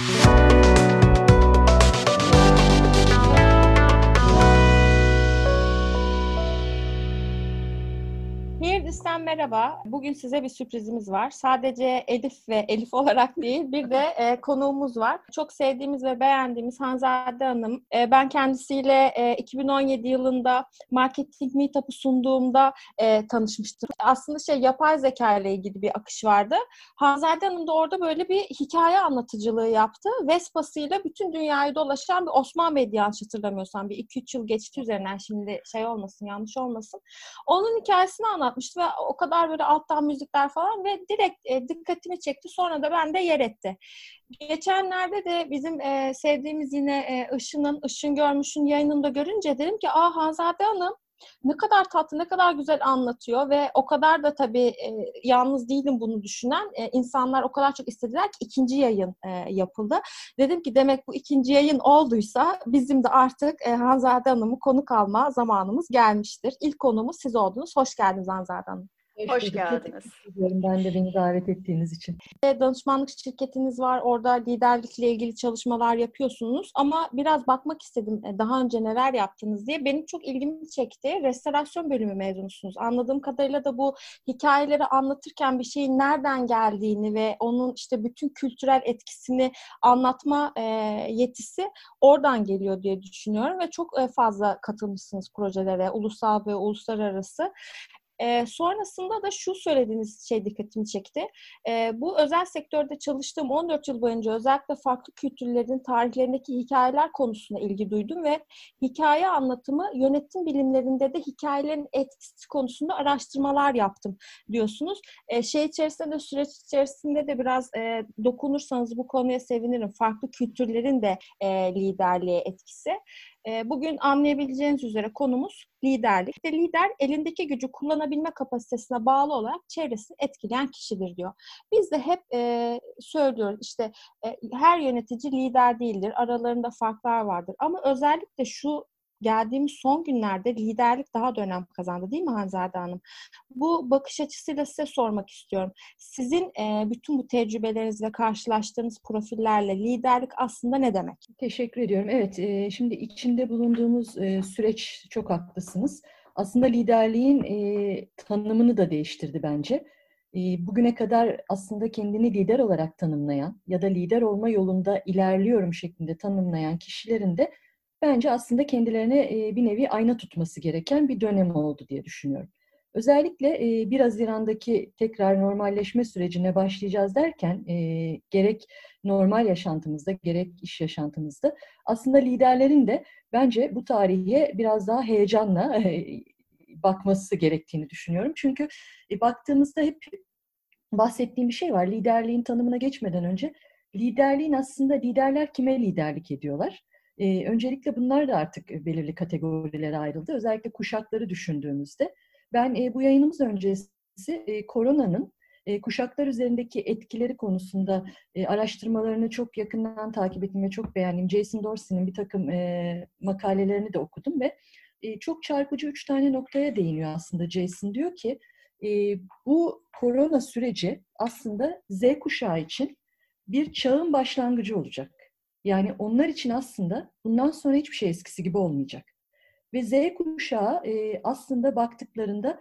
Thank you. Hirdis'ten merhaba. Bugün size bir sürprizimiz var. Sadece Elif ve Elif olarak değil, bir de e, konuğumuz var. Çok sevdiğimiz ve beğendiğimiz Hanzade Hanım. E, ben kendisiyle e, 2017 yılında Marketing Meetup'ı sunduğumda e, tanışmıştım. Aslında şey yapay zeka ile ilgili bir akış vardı. Hanzade Hanım da orada böyle bir hikaye anlatıcılığı yaptı. Vespa'sıyla bütün dünyayı dolaşan bir Osman Bey'di yanlış hatırlamıyorsam. Bir 2-3 yıl geçti üzerinden şimdi şey olmasın, yanlış olmasın. Onun hikayesini anlatmıştı ve o kadar böyle alttan müzikler falan ve direkt e, dikkatimi çekti. Sonra da bende yer etti. Geçenlerde de bizim e, sevdiğimiz yine e, Işın'ın, Işın Görmüş'ün yayınında görünce dedim ki aa Hanzade Hanım ne kadar tatlı, ne kadar güzel anlatıyor ve o kadar da tabii e, yalnız değilim bunu düşünen. E, insanlar o kadar çok istediler ki ikinci yayın e, yapıldı. Dedim ki demek bu ikinci yayın olduysa bizim de artık e, Hanzade Hanım'ı konuk alma zamanımız gelmiştir. İlk konumuz siz oldunuz. Hoş geldiniz Hanzade Hanım. Hoş geldiniz. Ben de beni davet ettiğiniz için. Danışmanlık şirketiniz var. Orada liderlikle ilgili çalışmalar yapıyorsunuz. Ama biraz bakmak istedim e, daha önce neler yaptınız diye. Benim çok ilgimi çekti. Restorasyon bölümü mezunusunuz. Anladığım kadarıyla da bu hikayeleri anlatırken bir şeyin nereden geldiğini ve onun işte bütün kültürel etkisini anlatma e, yetisi oradan geliyor diye düşünüyorum ve çok e, fazla katılmışsınız projelere, ulusal ve uluslararası. E, sonrasında da şu söylediğiniz şey dikkatimi çekti. E, bu özel sektörde çalıştığım 14 yıl boyunca özellikle farklı kültürlerin tarihlerindeki hikayeler konusuna ilgi duydum ve hikaye anlatımı yönetim bilimlerinde de hikayelerin etkisi konusunda araştırmalar yaptım diyorsunuz. E, şey içerisinde de süreç içerisinde de biraz e, dokunursanız bu konuya sevinirim. Farklı kültürlerin de e, liderliğe etkisi. Bugün anlayabileceğiniz üzere konumuz liderlik. İşte lider elindeki gücü kullanabilme kapasitesine bağlı olarak çevresini etkileyen kişidir diyor. Biz de hep e, söylüyoruz işte e, her yönetici lider değildir. Aralarında farklar vardır. Ama özellikle şu geldiğimiz son günlerde liderlik daha da önem kazandı değil mi Hanzade Hanım? Bu bakış açısıyla size sormak istiyorum. Sizin e, bütün bu tecrübelerinizle karşılaştığınız profillerle liderlik aslında ne demek? Teşekkür ediyorum. Evet, e, şimdi içinde bulunduğumuz e, süreç çok haklısınız. Aslında liderliğin e, tanımını da değiştirdi bence. E, bugüne kadar aslında kendini lider olarak tanımlayan ya da lider olma yolunda ilerliyorum şeklinde tanımlayan kişilerin de bence aslında kendilerine bir nevi ayna tutması gereken bir dönem oldu diye düşünüyorum. Özellikle 1 Haziran'daki tekrar normalleşme sürecine başlayacağız derken gerek normal yaşantımızda gerek iş yaşantımızda aslında liderlerin de bence bu tarihe biraz daha heyecanla bakması gerektiğini düşünüyorum. Çünkü baktığımızda hep bahsettiğim bir şey var. Liderliğin tanımına geçmeden önce liderliğin aslında liderler kime liderlik ediyorlar? E, öncelikle bunlar da artık belirli kategorilere ayrıldı. Özellikle kuşakları düşündüğümüzde. Ben e, bu yayınımız öncesi e, koronanın e, kuşaklar üzerindeki etkileri konusunda e, araştırmalarını çok yakından takip ettim ve çok beğendim. Jason Dorsey'nin bir takım e, makalelerini de okudum ve e, çok çarpıcı üç tane noktaya değiniyor aslında Jason. Diyor ki e, bu korona süreci aslında Z kuşağı için bir çağın başlangıcı olacak. Yani onlar için aslında bundan sonra hiçbir şey eskisi gibi olmayacak. Ve Z kuşağı e, aslında baktıklarında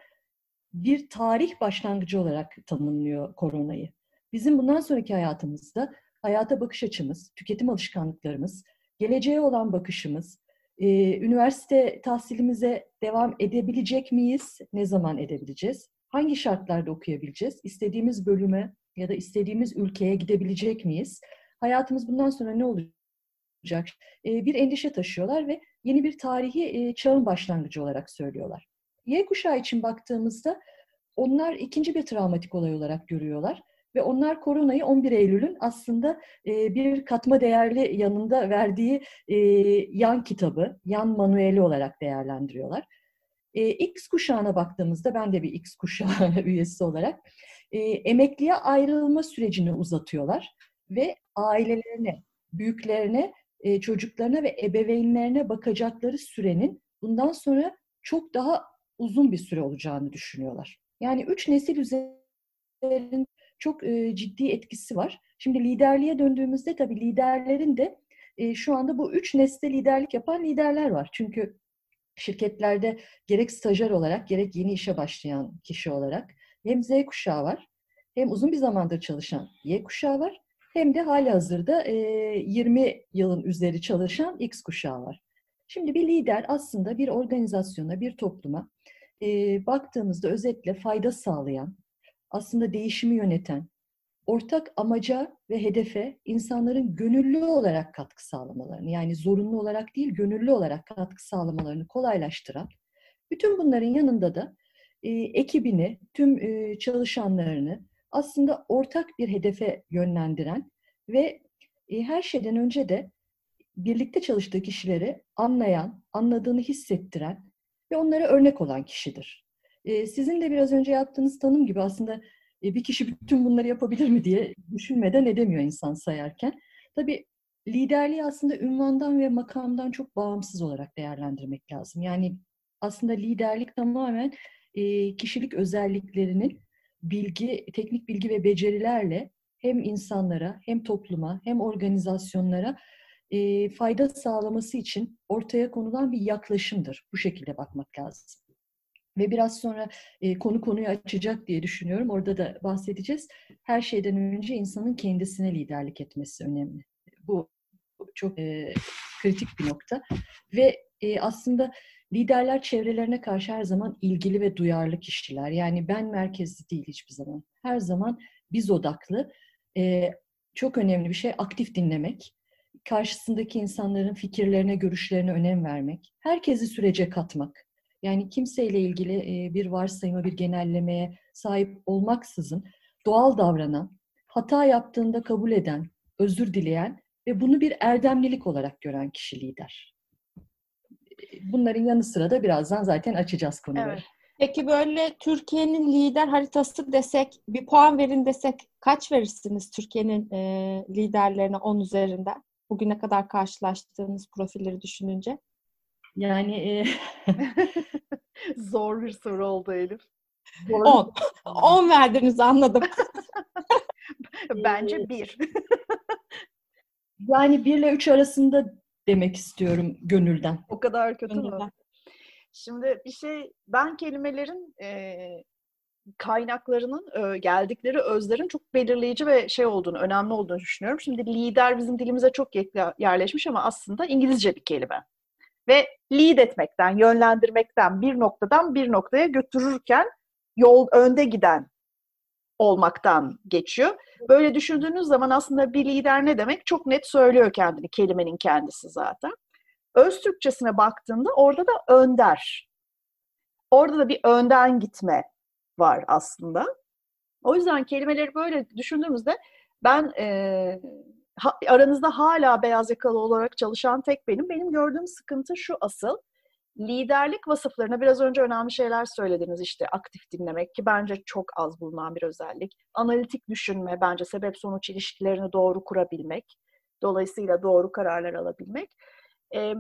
bir tarih başlangıcı olarak tanımlıyor koronayı. Bizim bundan sonraki hayatımızda hayata bakış açımız, tüketim alışkanlıklarımız, geleceğe olan bakışımız, e, üniversite tahsilimize devam edebilecek miyiz? Ne zaman edebileceğiz? Hangi şartlarda okuyabileceğiz? İstediğimiz bölüme ya da istediğimiz ülkeye gidebilecek miyiz? hayatımız bundan sonra ne olacak? E, bir endişe taşıyorlar ve yeni bir tarihi çağın başlangıcı olarak söylüyorlar. Y kuşağı için baktığımızda onlar ikinci bir travmatik olay olarak görüyorlar ve onlar koronayı 11 Eylül'ün aslında bir katma değerli yanında verdiği yan kitabı, yan manueli olarak değerlendiriyorlar. X kuşağına baktığımızda ben de bir X kuşağı üyesi olarak emekliye ayrılma sürecini uzatıyorlar ve ailelerine, büyüklerine, e, çocuklarına ve ebeveynlerine bakacakları sürenin bundan sonra çok daha uzun bir süre olacağını düşünüyorlar. Yani üç nesil üzerinde çok e, ciddi etkisi var. Şimdi liderliğe döndüğümüzde tabii liderlerin de e, şu anda bu üç nesle liderlik yapan liderler var. Çünkü şirketlerde gerek stajyer olarak gerek yeni işe başlayan kişi olarak hem Z kuşağı var hem uzun bir zamandır çalışan Y kuşağı var hem de hali hazırda e, 20 yılın üzeri çalışan X kuşağı var. Şimdi bir lider aslında bir organizasyona, bir topluma e, baktığımızda özetle fayda sağlayan, aslında değişimi yöneten, ortak amaca ve hedefe insanların gönüllü olarak katkı sağlamalarını, yani zorunlu olarak değil, gönüllü olarak katkı sağlamalarını kolaylaştıran, bütün bunların yanında da e, ekibini, tüm e, çalışanlarını aslında ortak bir hedefe yönlendiren ve e, her şeyden önce de birlikte çalıştığı kişileri anlayan, anladığını hissettiren ve onlara örnek olan kişidir. E, sizin de biraz önce yaptığınız tanım gibi aslında e, bir kişi bütün bunları yapabilir mi diye düşünmeden edemiyor insan sayarken. Tabii liderliği aslında ünvandan ve makamdan çok bağımsız olarak değerlendirmek lazım. Yani aslında liderlik tamamen kişilik özelliklerinin bilgi, teknik bilgi ve becerilerle hem insanlara, hem topluma, hem organizasyonlara e, fayda sağlaması için ortaya konulan bir yaklaşımdır. Bu şekilde bakmak lazım. Ve biraz sonra e, konu konuyu açacak diye düşünüyorum. Orada da bahsedeceğiz. Her şeyden önce insanın kendisine liderlik etmesi önemli. Bu çok e, kritik bir nokta. Ve e, aslında liderler çevrelerine karşı her zaman ilgili ve duyarlı kişiler. Yani ben merkezli değil hiçbir zaman. Her zaman biz odaklı. E, çok önemli bir şey aktif dinlemek. Karşısındaki insanların fikirlerine, görüşlerine önem vermek. Herkesi sürece katmak yani kimseyle ilgili bir varsayıma, bir genellemeye sahip olmaksızın doğal davranan, hata yaptığında kabul eden, özür dileyen ve bunu bir erdemlilik olarak gören kişi lider. Bunların yanı sıra da birazdan zaten açacağız konuları. Evet. Peki böyle Türkiye'nin lider haritası desek, bir puan verin desek kaç verirsiniz Türkiye'nin e, liderlerine 10 üzerinden? Bugüne kadar karşılaştığınız profilleri düşününce. Yani e... zor bir soru oldu Elif. 10. 10 verdiniz anladım. Bence bir. yani 1 ile 3 arasında demek istiyorum gönülden. O kadar kötü gönülden. mü? Şimdi bir şey, ben kelimelerin e, kaynaklarının e, geldikleri özlerin çok belirleyici ve şey olduğunu, önemli olduğunu düşünüyorum. Şimdi lider bizim dilimize çok yerleşmiş ama aslında İngilizce bir kelime ve lead etmekten, yönlendirmekten, bir noktadan bir noktaya götürürken yol önde giden olmaktan geçiyor. Böyle düşündüğünüz zaman aslında bir lider ne demek çok net söylüyor kendini, kelimenin kendisi zaten. Öz Türkçesine baktığında orada da önder. Orada da bir önden gitme var aslında. O yüzden kelimeleri böyle düşündüğümüzde ben e, aranızda hala beyaz yakalı olarak çalışan tek benim. Benim gördüğüm sıkıntı şu asıl. Liderlik vasıflarına biraz önce önemli şeyler söylediniz işte aktif dinlemek ki bence çok az bulunan bir özellik. Analitik düşünme bence sebep sonuç ilişkilerini doğru kurabilmek. Dolayısıyla doğru kararlar alabilmek. Ee,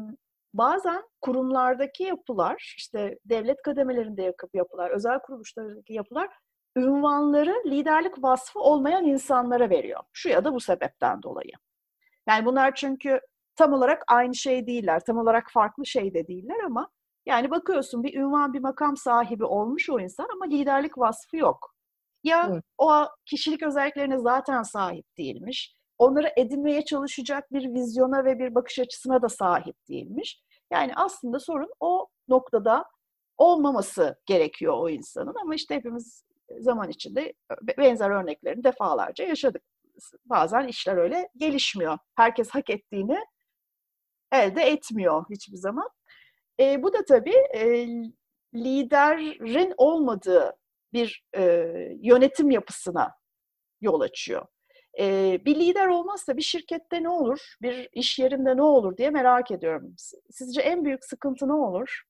bazen kurumlardaki yapılar, işte devlet kademelerinde yapılar, özel kuruluşlardaki yapılar ünvanları liderlik vasfı olmayan insanlara veriyor. Şu ya da bu sebepten dolayı. Yani bunlar çünkü tam olarak aynı şey değiller, tam olarak farklı şey de değiller ama yani bakıyorsun bir ünvan, bir makam sahibi olmuş o insan ama liderlik vasfı yok. Ya evet. o kişilik özelliklerine zaten sahip değilmiş, onları edinmeye çalışacak bir vizyona ve bir bakış açısına da sahip değilmiş. Yani aslında sorun o noktada olmaması gerekiyor o insanın ama işte hepimiz zaman içinde benzer örneklerini defalarca yaşadık. Bazen işler öyle gelişmiyor. Herkes hak ettiğini elde etmiyor hiçbir zaman. E, bu da tabii e, liderin olmadığı bir e, yönetim yapısına yol açıyor. E, bir lider olmazsa bir şirkette ne olur, bir iş yerinde ne olur diye merak ediyorum. Sizce en büyük sıkıntı ne olur?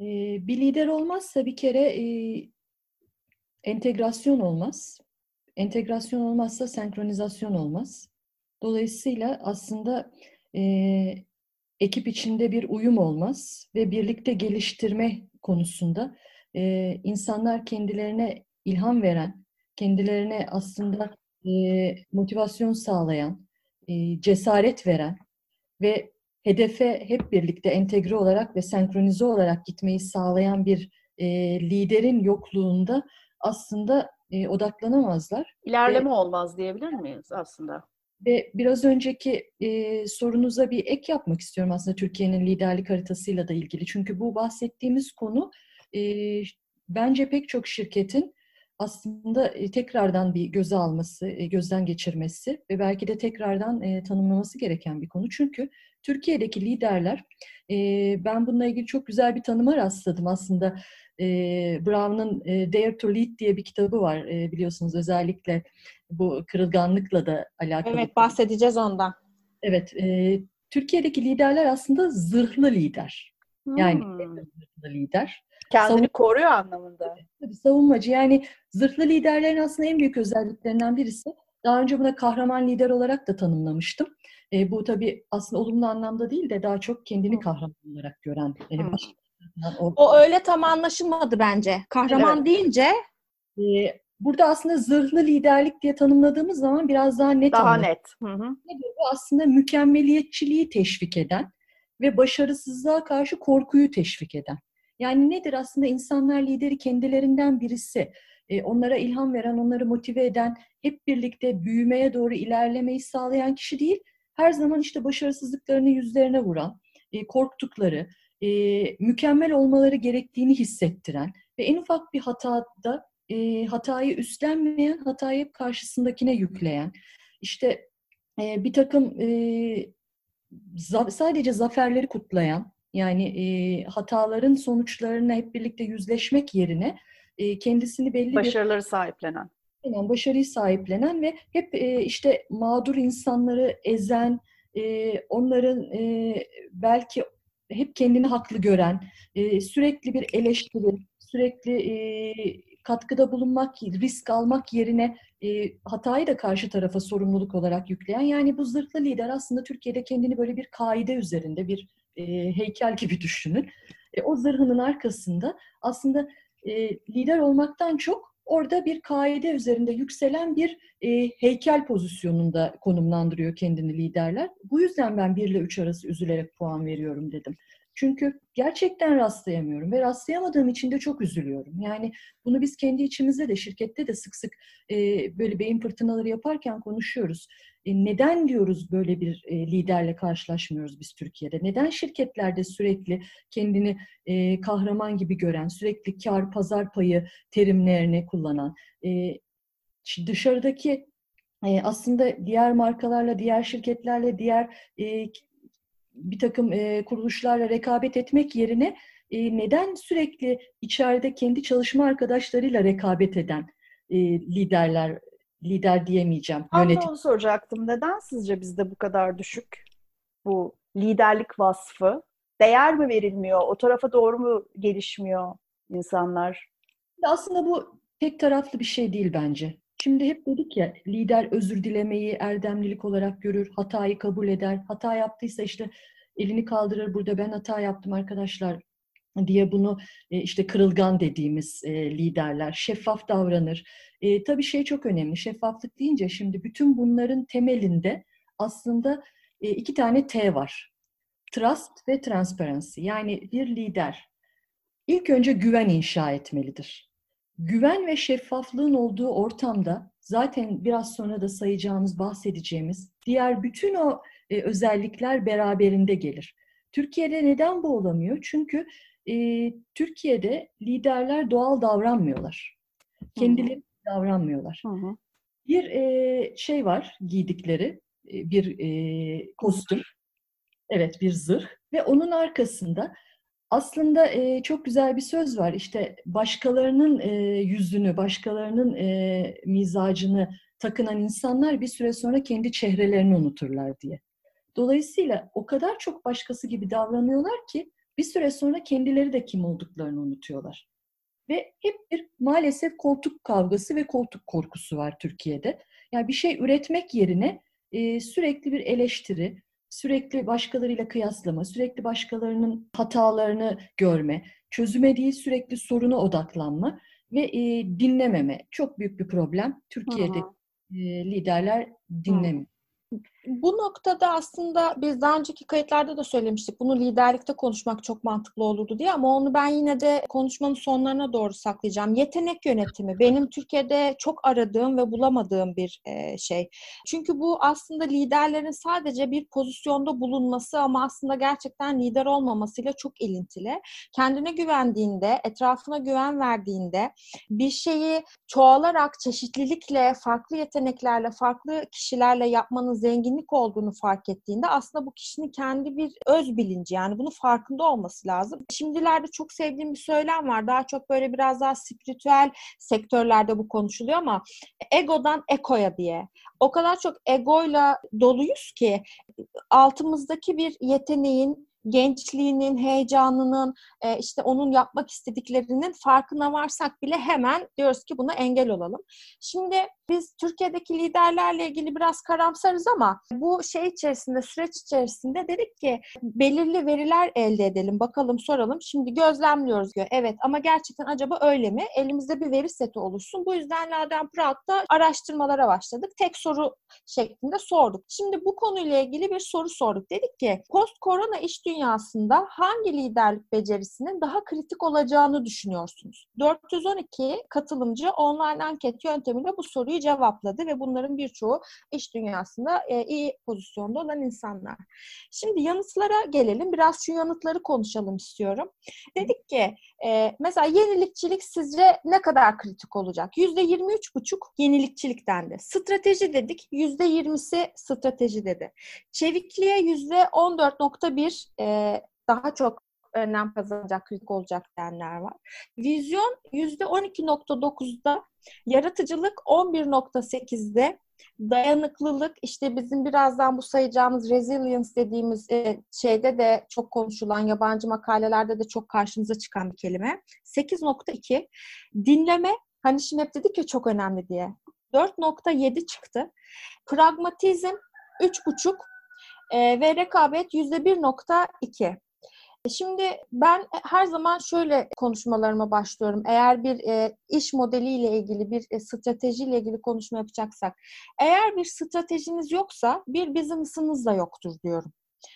E, bir lider olmazsa bir kere e, entegrasyon olmaz. Entegrasyon olmazsa senkronizasyon olmaz. Dolayısıyla aslında e, ekip içinde bir uyum olmaz ve birlikte geliştirme konusunda e, insanlar kendilerine ilham veren, kendilerine aslında motivasyon sağlayan, cesaret veren ve hedefe hep birlikte entegre olarak ve senkronize olarak gitmeyi sağlayan bir liderin yokluğunda aslında odaklanamazlar. İlerleme ve, olmaz diyebilir miyiz aslında? Ve biraz önceki e, sorunuza bir ek yapmak istiyorum aslında Türkiye'nin liderlik haritasıyla da ilgili. Çünkü bu bahsettiğimiz konu e, bence pek çok şirketin aslında tekrardan bir göze alması, gözden geçirmesi ve belki de tekrardan e, tanımlaması gereken bir konu. Çünkü Türkiye'deki liderler, e, ben bununla ilgili çok güzel bir tanıma rastladım aslında. E, Brown'un e, Dare to Lead diye bir kitabı var e, biliyorsunuz özellikle bu kırılganlıkla da alakalı. Evet bahsedeceğiz ondan. Evet, e, Türkiye'deki liderler aslında zırhlı lider. Yani hmm. zırhlı lider. Kendini Savun... koruyor anlamında. Tabii savunmacı. Yani zırhlı liderlerin aslında en büyük özelliklerinden birisi. Daha önce buna kahraman lider olarak da tanımlamıştım. E, bu tabii aslında olumlu anlamda değil de daha çok kendini kahraman olarak gören. Yani hmm. o... o öyle tam anlaşılmadı bence. Kahraman evet. deyince e, burada aslında zırhlı liderlik diye tanımladığımız zaman biraz daha net Daha anladım. net. Hı hı. Bu aslında mükemmeliyetçiliği teşvik eden ve başarısızlığa karşı korkuyu teşvik eden. Yani nedir aslında insanlar lideri kendilerinden birisi. E, onlara ilham veren, onları motive eden, hep birlikte büyümeye doğru ilerlemeyi sağlayan kişi değil. Her zaman işte başarısızlıklarını yüzlerine vuran, e, korktukları, e, mükemmel olmaları gerektiğini hissettiren ve en ufak bir hatada e, hatayı üstlenmeyen, hatayı hep karşısındakine yükleyen, işte e, bir takım e, za- sadece zaferleri kutlayan, yani e, hataların sonuçlarına hep birlikte yüzleşmek yerine e, kendisini belli başarıları bir, sahiplenen. Yani başarıyı sahiplenen ve hep e, işte mağdur insanları ezen, e, onların e, belki hep kendini haklı gören, e, sürekli bir eleştiri, sürekli e, katkıda bulunmak, risk almak yerine e, hatayı da karşı tarafa sorumluluk olarak yükleyen, yani bu zırhlı lider aslında Türkiye'de kendini böyle bir kaide üzerinde, bir e, heykel gibi düşünün. E, o zırhının arkasında aslında e, lider olmaktan çok orada bir kaide üzerinde yükselen bir e, heykel pozisyonunda konumlandırıyor kendini liderler. Bu yüzden ben 1 ile 3 arası üzülerek puan veriyorum dedim. Çünkü gerçekten rastlayamıyorum ve rastlayamadığım için de çok üzülüyorum. Yani bunu biz kendi içimizde de şirkette de sık sık e, böyle beyin fırtınaları yaparken konuşuyoruz. E, neden diyoruz böyle bir e, liderle karşılaşmıyoruz biz Türkiye'de? Neden şirketlerde sürekli kendini e, kahraman gibi gören, sürekli kar pazar payı terimlerini kullanan, e, dışarıdaki e, aslında diğer markalarla, diğer şirketlerle, diğer e, bir takım e, kuruluşlarla rekabet etmek yerine e, neden sürekli içeride kendi çalışma arkadaşlarıyla rekabet eden e, liderler, lider diyemeyeceğim. Yönetim. onu soracaktım. Neden sizce bizde bu kadar düşük bu liderlik vasfı? Değer mi verilmiyor? O tarafa doğru mu gelişmiyor insanlar? Aslında bu tek taraflı bir şey değil bence. Şimdi hep dedik ya lider özür dilemeyi erdemlilik olarak görür, hatayı kabul eder. Hata yaptıysa işte elini kaldırır burada ben hata yaptım arkadaşlar diye bunu e, işte kırılgan dediğimiz e, liderler şeffaf davranır. E, tabii şey çok önemli. Şeffaflık deyince şimdi bütün bunların temelinde aslında e, iki tane T var. Trust ve transparency. Yani bir lider ilk önce güven inşa etmelidir. Güven ve şeffaflığın olduğu ortamda zaten biraz sonra da sayacağımız, bahsedeceğimiz diğer bütün o e, özellikler beraberinde gelir. Türkiye'de neden bu olamıyor? Çünkü e, Türkiye'de liderler doğal davranmıyorlar. Kendileri hı davranmıyorlar. Hı-hı. Bir e, şey var giydikleri, e, bir e, kostüm. Evet, bir zırh. Ve onun arkasında aslında e, çok güzel bir söz var. İşte başkalarının e, yüzünü, başkalarının e, mizacını takınan insanlar bir süre sonra kendi çehrelerini unuturlar diye. Dolayısıyla o kadar çok başkası gibi davranıyorlar ki bir süre sonra kendileri de kim olduklarını unutuyorlar. Ve hep bir maalesef koltuk kavgası ve koltuk korkusu var Türkiye'de. Yani bir şey üretmek yerine e, sürekli bir eleştiri, sürekli başkalarıyla kıyaslama, sürekli başkalarının hatalarını görme, çözüme değil sürekli soruna odaklanma ve e, dinlememe. Çok büyük bir problem. Türkiye'de e, liderler dinlemiyor. Bu noktada aslında biz daha önceki kayıtlarda da söylemiştik. Bunu liderlikte konuşmak çok mantıklı olurdu diye ama onu ben yine de konuşmanın sonlarına doğru saklayacağım. Yetenek yönetimi benim Türkiye'de çok aradığım ve bulamadığım bir e, şey. Çünkü bu aslında liderlerin sadece bir pozisyonda bulunması ama aslında gerçekten lider olmamasıyla çok ilintili. Kendine güvendiğinde, etrafına güven verdiğinde bir şeyi çoğalarak çeşitlilikle, farklı yeteneklerle, farklı kişilerle yapmanın zenginlik olduğunu fark ettiğinde aslında bu kişinin kendi bir öz bilinci yani bunu farkında olması lazım. Şimdilerde çok sevdiğim bir söylem var. Daha çok böyle biraz daha spiritüel sektörlerde bu konuşuluyor ama egodan ekoya diye. O kadar çok egoyla doluyuz ki altımızdaki bir yeteneğin gençliğinin, heyecanının, e, işte onun yapmak istediklerinin farkına varsak bile hemen diyoruz ki buna engel olalım. Şimdi biz Türkiye'deki liderlerle ilgili biraz karamsarız ama bu şey içerisinde, süreç içerisinde dedik ki belirli veriler elde edelim, bakalım, soralım. Şimdi gözlemliyoruz diyor. Evet ama gerçekten acaba öyle mi? Elimizde bir veri seti oluşsun. Bu yüzden Laden Proud'da araştırmalara başladık. Tek soru şeklinde sorduk. Şimdi bu konuyla ilgili bir soru sorduk. Dedik ki post korona iş dünyasında hangi liderlik becerisinin daha kritik olacağını düşünüyorsunuz? 412 katılımcı online anket yöntemiyle bu soruyu cevapladı ve bunların birçoğu iş dünyasında e, iyi pozisyonda olan insanlar. Şimdi yanıtlara gelelim. Biraz şu yanıtları konuşalım istiyorum. Dedik ki e, mesela yenilikçilik sizce ne kadar kritik olacak? %23,5 yenilikçilik dendi. Strateji dedik. %20'si strateji dedi. Çevikliğe %14,1 e, daha çok önem kazanacak, kritik olacak diyenler var. Vizyon %12.9'da, yaratıcılık 11.8'de, dayanıklılık işte bizim birazdan bu sayacağımız resilience dediğimiz e, şeyde de çok konuşulan yabancı makalelerde de çok karşımıza çıkan bir kelime. 8.2 dinleme hani şimdi hep dedik ya çok önemli diye. 4.7 çıktı. Pragmatizm 3.5 e, ve rekabet %1.2. Şimdi ben her zaman şöyle konuşmalarıma başlıyorum. Eğer bir e, iş modeliyle ilgili, bir e, stratejiyle ilgili konuşma yapacaksak, eğer bir stratejiniz yoksa bir business'ınız da yoktur diyorum.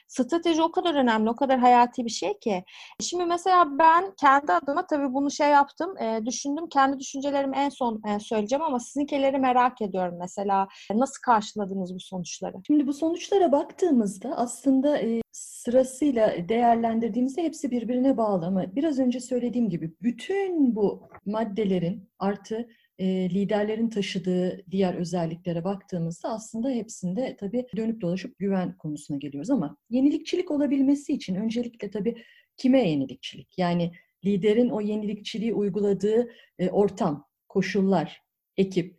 Strateji o kadar önemli, o kadar hayati bir şey ki. Şimdi mesela ben kendi adıma tabii bunu şey yaptım, e, düşündüm. Kendi düşüncelerimi en son e, söyleyeceğim ama sizinkileri merak ediyorum mesela. Nasıl karşıladınız bu sonuçları? Şimdi bu sonuçlara baktığımızda aslında e, sırasıyla değerlendirdiğimizde hepsi birbirine bağlı ama biraz önce söylediğim gibi bütün bu maddelerin artı e, liderlerin taşıdığı diğer özelliklere baktığımızda aslında hepsinde tabii dönüp dolaşıp güven konusuna geliyoruz ama yenilikçilik olabilmesi için öncelikle tabii kime yenilikçilik? Yani liderin o yenilikçiliği uyguladığı e, ortam, koşullar, ekip,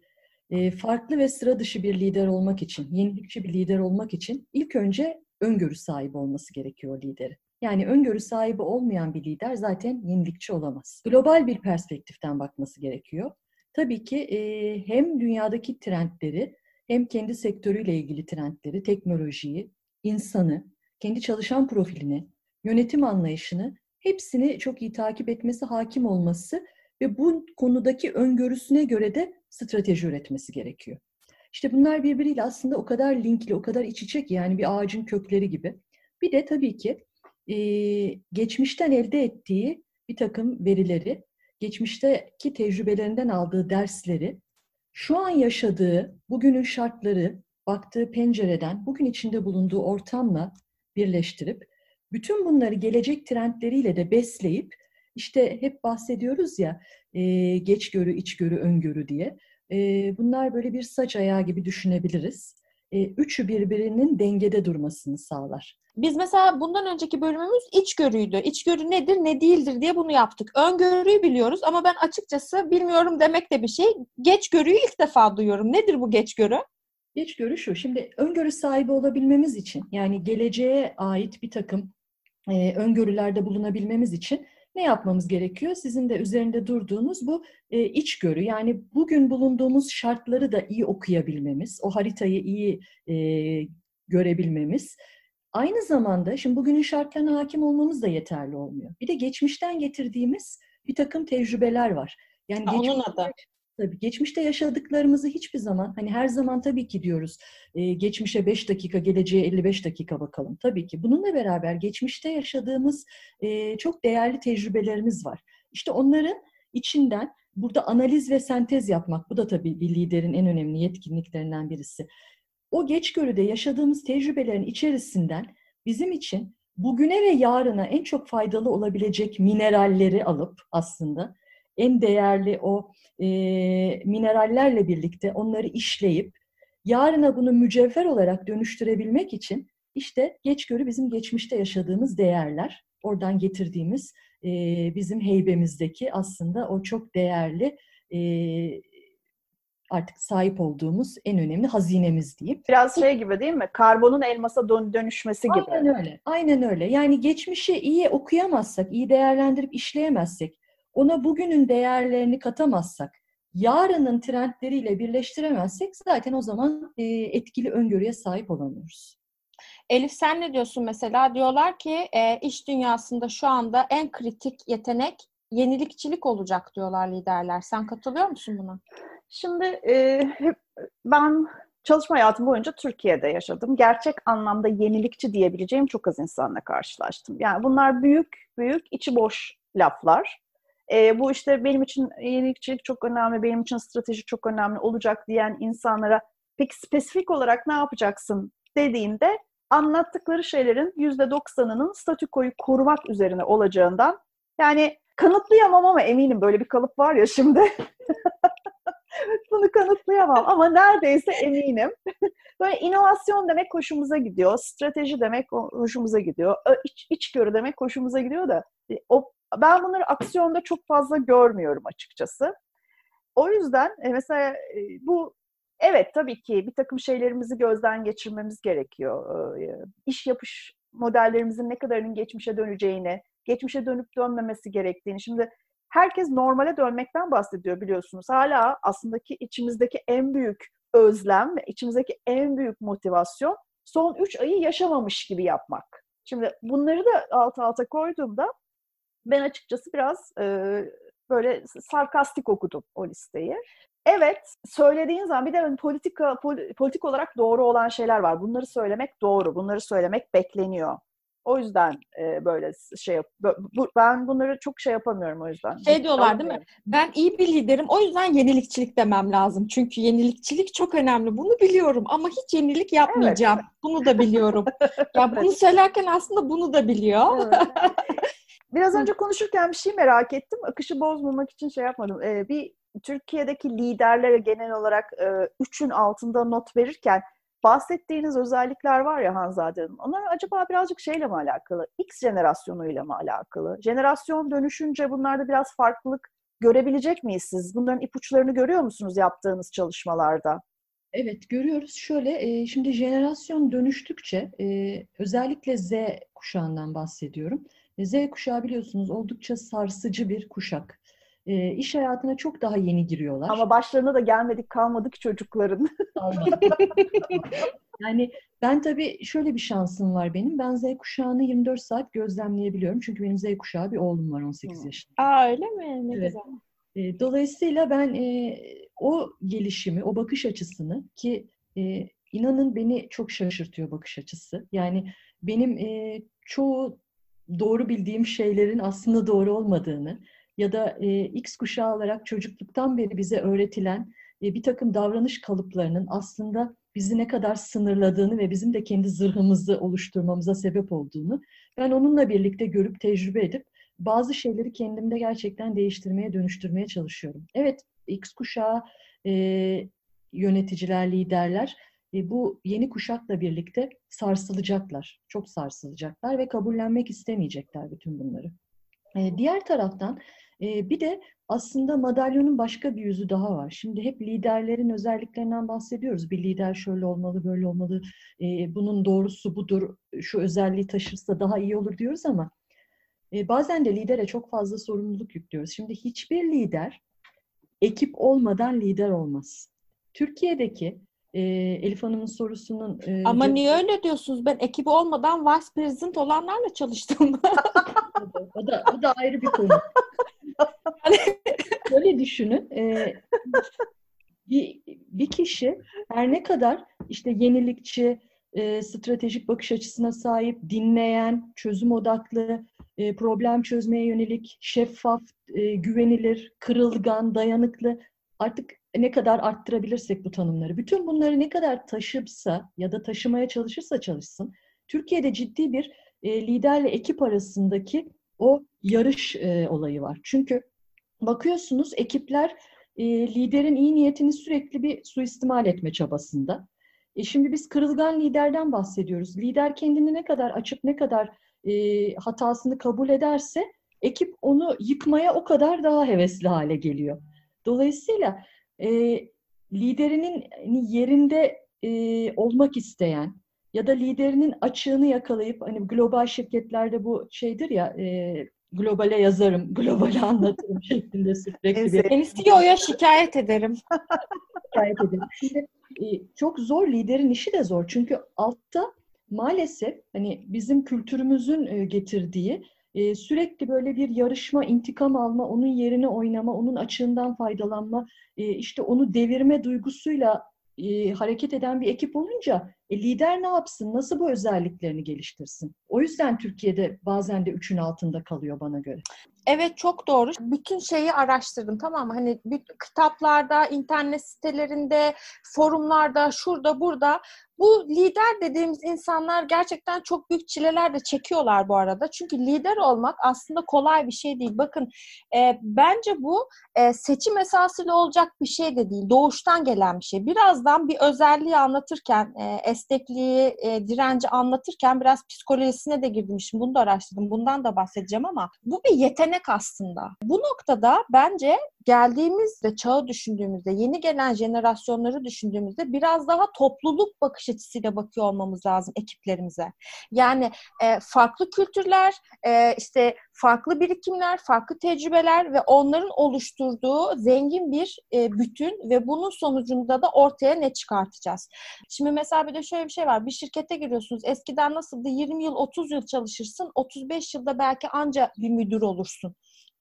e, farklı ve sıra dışı bir lider olmak için, yenilikçi bir lider olmak için ilk önce öngörü sahibi olması gerekiyor lideri. Yani öngörü sahibi olmayan bir lider zaten yenilikçi olamaz. Global bir perspektiften bakması gerekiyor. Tabii ki e, hem dünyadaki trendleri hem kendi sektörüyle ilgili trendleri, teknolojiyi, insanı, kendi çalışan profilini, yönetim anlayışını hepsini çok iyi takip etmesi, hakim olması ve bu konudaki öngörüsüne göre de strateji üretmesi gerekiyor. İşte bunlar birbiriyle aslında o kadar linkli, o kadar iç içe ki yani bir ağacın kökleri gibi. Bir de tabii ki e, geçmişten elde ettiği bir takım verileri, geçmişteki tecrübelerinden aldığı dersleri, şu an yaşadığı, bugünün şartları, baktığı pencereden, bugün içinde bulunduğu ortamla birleştirip, bütün bunları gelecek trendleriyle de besleyip, işte hep bahsediyoruz ya, e, geç görü, iç görü, öngörü diye. E, bunlar böyle bir saç ayağı gibi düşünebiliriz. E, üçü birbirinin dengede durmasını sağlar. Biz mesela bundan önceki bölümümüz içgörüydü. İçgörü nedir, ne değildir diye bunu yaptık. Öngörüyü biliyoruz ama ben açıkçası bilmiyorum demek de bir şey. Geçgörüyü ilk defa duyuyorum. Nedir bu geçgörü? Geçgörü şu. Şimdi öngörü sahibi olabilmemiz için yani geleceğe ait bir takım e, öngörülerde bulunabilmemiz için ne yapmamız gerekiyor? Sizin de üzerinde durduğunuz bu e, içgörü. Yani bugün bulunduğumuz şartları da iyi okuyabilmemiz, o haritayı iyi e, görebilmemiz. Aynı zamanda şimdi bugünün şartlarına hakim olmamız da yeterli olmuyor. Bir de geçmişten getirdiğimiz bir takım tecrübeler var. Yani ha, onun adı. Tabii geçmişte yaşadıklarımızı hiçbir zaman hani her zaman tabii ki diyoruz e, geçmişe 5 dakika geleceğe 55 dakika bakalım. Tabii ki bununla beraber geçmişte yaşadığımız e, çok değerli tecrübelerimiz var. İşte onların içinden burada analiz ve sentez yapmak bu da tabii bir liderin en önemli yetkinliklerinden birisi. O geçgörüde yaşadığımız tecrübelerin içerisinden bizim için bugüne ve yarına en çok faydalı olabilecek mineralleri alıp aslında en değerli o e, minerallerle birlikte onları işleyip yarına bunu mücevher olarak dönüştürebilmek için işte geçgörü bizim geçmişte yaşadığımız değerler, oradan getirdiğimiz e, bizim heybemizdeki aslında o çok değerli e, artık sahip olduğumuz en önemli hazinemiz deyip. Biraz şey gibi değil mi? Karbonun elmasa dönüşmesi gibi. Aynen öyle. Aynen öyle. Yani geçmişi iyi okuyamazsak, iyi değerlendirip işleyemezsek, ona bugünün değerlerini katamazsak, yarının trendleriyle birleştiremezsek zaten o zaman e, etkili öngörüye sahip olamıyoruz. Elif sen ne diyorsun mesela? Diyorlar ki e, iş dünyasında şu anda en kritik yetenek yenilikçilik olacak diyorlar liderler. Sen katılıyor musun buna? Şimdi e, ben çalışma hayatım boyunca Türkiye'de yaşadım. Gerçek anlamda yenilikçi diyebileceğim çok az insanla karşılaştım. Yani bunlar büyük büyük içi boş laflar. E, bu işte benim için yenilikçilik çok önemli, benim için strateji çok önemli olacak diyen insanlara peki spesifik olarak ne yapacaksın dediğinde anlattıkları şeylerin yüzde doksanının statükoyu korumak üzerine olacağından yani kanıtlayamam ama eminim böyle bir kalıp var ya şimdi. Bunu kanıtlayamam ama neredeyse eminim. Böyle inovasyon demek hoşumuza gidiyor, strateji demek hoşumuza gidiyor, iç, içgörü demek hoşumuza gidiyor da e, o ben bunları aksiyonda çok fazla görmüyorum açıkçası. O yüzden e, mesela e, bu evet tabii ki bir takım şeylerimizi gözden geçirmemiz gerekiyor. İş yapış modellerimizin ne kadarının geçmişe döneceğini, geçmişe dönüp dönmemesi gerektiğini. Şimdi herkes normale dönmekten bahsediyor biliyorsunuz. Hala aslında ki içimizdeki en büyük özlem ve içimizdeki en büyük motivasyon son üç ayı yaşamamış gibi yapmak. Şimdi bunları da alt alta koyduğumda ben açıkçası biraz e, böyle sarkastik okudum o listeyi. Evet, söylediğin zaman bir de politika politik olarak doğru olan şeyler var. Bunları söylemek doğru, bunları söylemek bekleniyor. O yüzden e, böyle şey yap. Bu, ben bunları çok şey yapamıyorum o yüzden. Şey diyorlar değil mi? Ben iyi bir liderim. O yüzden yenilikçilik demem lazım. Çünkü yenilikçilik çok önemli. Bunu biliyorum ama hiç yenilik yapmayacağım. Evet. Bunu da biliyorum. ya bunu söylerken aslında bunu da biliyor. Evet. Biraz önce konuşurken bir şey merak ettim. Akışı bozmamak için şey yapmadım. Ee, bir Türkiye'deki liderlere genel olarak e, üçün altında not verirken bahsettiğiniz özellikler var ya Hanzade Hanım. Onlar acaba birazcık şeyle mi alakalı? X jenerasyonuyla mı alakalı? Jenerasyon dönüşünce bunlarda biraz farklılık görebilecek miyiz siz? Bunların ipuçlarını görüyor musunuz yaptığınız çalışmalarda? Evet görüyoruz. Şöyle şimdi jenerasyon dönüştükçe özellikle Z kuşağından bahsediyorum. Z kuşağı biliyorsunuz oldukça sarsıcı bir kuşak. E, iş hayatına çok daha yeni giriyorlar. Ama başlarına da gelmedik kalmadık çocukların. yani ben tabii şöyle bir şansım var benim. Ben Z kuşağını 24 saat gözlemleyebiliyorum. Çünkü benim Z kuşağı bir oğlum var 18 yaşında. Aa öyle mi? Ne evet. güzel. Dolayısıyla ben e, o gelişimi, o bakış açısını ki e, inanın beni çok şaşırtıyor bakış açısı. Yani benim e, çoğu doğru bildiğim şeylerin aslında doğru olmadığını ya da e, X kuşağı olarak çocukluktan beri bize öğretilen e, bir takım davranış kalıplarının aslında bizi ne kadar sınırladığını ve bizim de kendi zırhımızı oluşturmamıza sebep olduğunu ben onunla birlikte görüp tecrübe edip bazı şeyleri kendimde gerçekten değiştirmeye, dönüştürmeye çalışıyorum. Evet, X kuşağı e, yöneticiler, liderler bu yeni kuşakla birlikte sarsılacaklar. Çok sarsılacaklar ve kabullenmek istemeyecekler bütün bunları. E, diğer taraftan e, bir de aslında madalyonun başka bir yüzü daha var. Şimdi hep liderlerin özelliklerinden bahsediyoruz. Bir lider şöyle olmalı, böyle olmalı, e, bunun doğrusu budur, şu özelliği taşırsa daha iyi olur diyoruz ama e, bazen de lidere çok fazla sorumluluk yüklüyoruz. Şimdi hiçbir lider ekip olmadan lider olmaz. Türkiye'deki e, Elif Hanım'ın sorusunun... E, Ama cevap... niye öyle diyorsunuz? Ben ekibi olmadan vice president olanlarla çalıştım. o, da, o da ayrı bir konu. Böyle düşünün. E, bir, bir kişi her ne kadar işte yenilikçi, e, stratejik bakış açısına sahip, dinleyen, çözüm odaklı, e, problem çözmeye yönelik, şeffaf, e, güvenilir, kırılgan, dayanıklı artık ne kadar arttırabilirsek bu tanımları. Bütün bunları ne kadar taşıpsa ya da taşımaya çalışırsa çalışsın, Türkiye'de ciddi bir e, liderle ekip arasındaki o yarış e, olayı var. Çünkü bakıyorsunuz ekipler e, liderin iyi niyetini sürekli bir suistimal etme çabasında. E şimdi biz kırılgan liderden bahsediyoruz. Lider kendini ne kadar açıp ne kadar e, hatasını kabul ederse ekip onu yıkmaya o kadar daha hevesli hale geliyor. Dolayısıyla e, liderinin hani yerinde e, olmak isteyen ya da liderinin açığını yakalayıp hani global şirketlerde bu şeydir ya e, globale yazarım, globale anlatırım şeklinde sürekli bir... Seni CEO'ya şikayet ederim. şikayet ederim. Şimdi e, çok zor, liderin işi de zor. Çünkü altta maalesef hani bizim kültürümüzün e, getirdiği e, sürekli böyle bir yarışma, intikam alma, onun yerine oynama, onun açığından faydalanma, işte onu devirme duygusuyla hareket eden bir ekip olunca e, lider ne yapsın? Nasıl bu özelliklerini geliştirsin? O yüzden Türkiye'de bazen de üçün altında kalıyor bana göre. Evet çok doğru. Bütün şeyi araştırdım tamam mı? Hani kitaplarda, internet sitelerinde, forumlarda, şurada, burada bu lider dediğimiz insanlar gerçekten çok büyük çileler de çekiyorlar bu arada. Çünkü lider olmak aslında kolay bir şey değil. Bakın e, bence bu e, seçim esasıyla olacak bir şey de değil. Doğuştan gelen bir şey. Birazdan bir özelliği anlatırken, e, esnekliği, e, direnci anlatırken biraz psikolojisine de girdim. Şimdi bunu da araştırdım. Bundan da bahsedeceğim ama bu bir yetenek aslında. Bu noktada bence geldiğimizde, çağı düşündüğümüzde, yeni gelen jenerasyonları düşündüğümüzde biraz daha topluluk bakış açısıyla bakıyor olmamız lazım ekiplerimize. Yani e, farklı kültürler, e, işte farklı birikimler, farklı tecrübeler ve onların oluşturduğu zengin bir e, bütün ve bunun sonucunda da ortaya ne çıkartacağız? Şimdi mesela bir de şöyle bir şey var. Bir şirkete giriyorsunuz. Eskiden nasıldı? 20 yıl, 30 yıl çalışırsın. 35 yılda belki anca bir müdür olursun.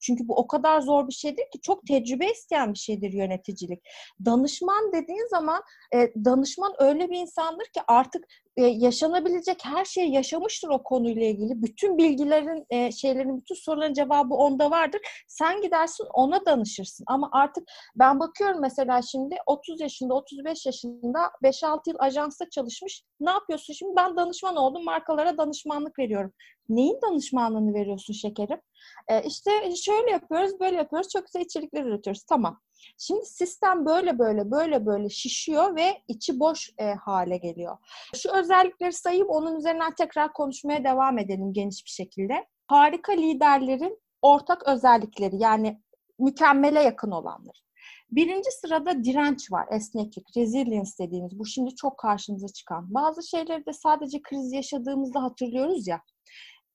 Çünkü bu o kadar zor bir şeydir ki çok tecrübe isteyen bir şeydir yöneticilik. Danışman dediğin zaman e, danışman öyle bir insandır ki artık e, yaşanabilecek her şeyi yaşamıştır o konuyla ilgili. Bütün bilgilerin, e, şeylerin, bütün soruların cevabı onda vardır. Sen gidersin ona danışırsın. Ama artık ben bakıyorum mesela şimdi 30 yaşında, 35 yaşında 5-6 yıl ajansta çalışmış. Ne yapıyorsun şimdi? Ben danışman oldum. Markalara danışmanlık veriyorum. Neyin danışmanlığını veriyorsun şekerim? E, işte şöyle yapıyoruz, böyle yapıyoruz. Çok güzel içerikler üretiyoruz. Tamam. Şimdi sistem böyle böyle böyle böyle şişiyor ve içi boş e, hale geliyor. Şu özellikleri sayıp onun üzerinden tekrar konuşmaya devam edelim geniş bir şekilde. Harika liderlerin ortak özellikleri yani mükemmele yakın olanlar. Birinci sırada direnç var, esneklik, resilience dediğimiz. Bu şimdi çok karşımıza çıkan. Bazı şeyleri de sadece kriz yaşadığımızda hatırlıyoruz ya.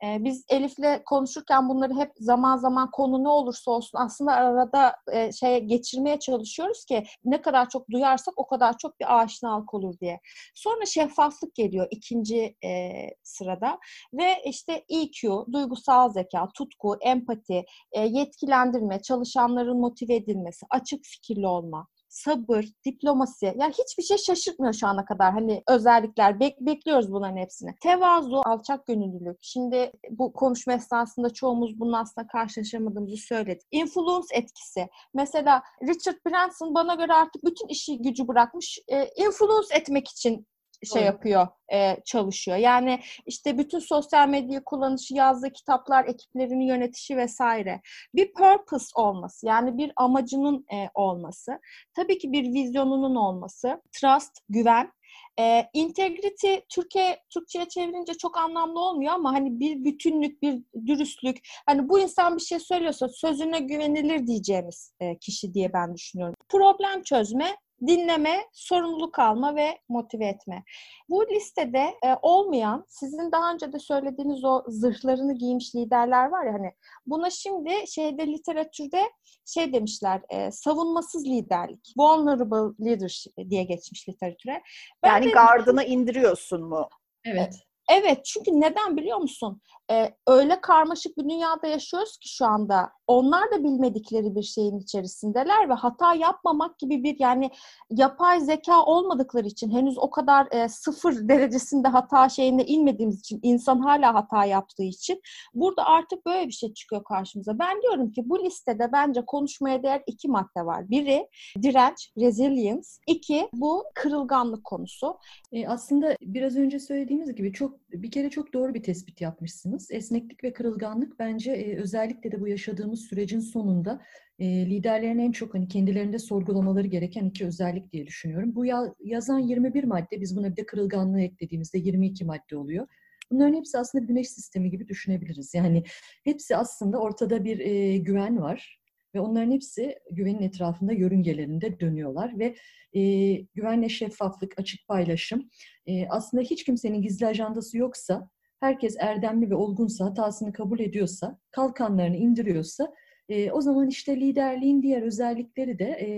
E, biz Elif'le konuşurken bunları hep zaman zaman konu ne olursa olsun aslında arada e, şeye geçirmeye çalışıyoruz ki ne kadar çok duyarsak o kadar çok bir aşinalık olur diye. Sonra şeffaflık geliyor ikinci e, sırada ve işte EQ, duygusal zeka, tutku, empati, e, yetkilendirme, çalışanların motive edilmesi, açık fikirli olma, sabır, diplomasi. Yani hiçbir şey şaşırtmıyor şu ana kadar. Hani özellikler bek bekliyoruz bunların hepsini. Tevazu, alçak gönüllülük. Şimdi bu konuşma esnasında çoğumuz bunun aslında karşılaşamadığımızı söyledik. Influence etkisi. Mesela Richard Branson bana göre artık bütün işi gücü bırakmış. E, influence etmek için şey yapıyor, e, çalışıyor. Yani işte bütün sosyal medya kullanışı, yazdığı kitaplar, ekiplerini yönetişi vesaire. Bir purpose olması, yani bir amacının e, olması. Tabii ki bir vizyonunun olması. Trust, güven. E, integrity Türkiye Türkçe'ye çevirince çok anlamlı olmuyor ama hani bir bütünlük, bir dürüstlük. Hani bu insan bir şey söylüyorsa sözüne güvenilir diyeceğimiz e, kişi diye ben düşünüyorum. Problem çözme dinleme, sorumluluk alma ve motive etme. Bu listede e, olmayan, sizin daha önce de söylediğiniz o zırhlarını giymiş liderler var ya hani buna şimdi şeyde literatürde şey demişler, e, savunmasız liderlik, vulnerable leadership diye geçmiş literatüre. Ben yani de, gardını indiriyorsun mu? Evet. Evet çünkü neden biliyor musun? Ee, öyle karmaşık bir dünyada yaşıyoruz ki şu anda. Onlar da bilmedikleri bir şeyin içerisindeler ve hata yapmamak gibi bir yani yapay zeka olmadıkları için henüz o kadar e, sıfır derecesinde hata şeyine inmediğimiz için insan hala hata yaptığı için burada artık böyle bir şey çıkıyor karşımıza. Ben diyorum ki bu listede bence konuşmaya değer iki madde var. Biri direnç, resilience. İki bu kırılganlık konusu. E, aslında biraz önce söylediğimiz gibi çok bir kere çok doğru bir tespit yapmışsınız. Esneklik ve kırılganlık bence e, özellikle de bu yaşadığımız sürecin sonunda e, liderlerin en çok hani kendilerinde sorgulamaları gereken iki özellik diye düşünüyorum. Bu ya, yazan 21 madde biz buna bir de kırılganlığı eklediğimizde 22 madde oluyor. Bunların hepsi aslında güneş sistemi gibi düşünebiliriz. Yani hepsi aslında ortada bir e, güven var ve onların hepsi güvenin etrafında yörüngelerinde dönüyorlar ve e, güvenle şeffaflık, açık paylaşım. E, aslında hiç kimsenin gizli ajandası yoksa, herkes erdemli ve olgunsa, hatasını kabul ediyorsa, kalkanlarını indiriyorsa, e, o zaman işte liderliğin diğer özellikleri de e,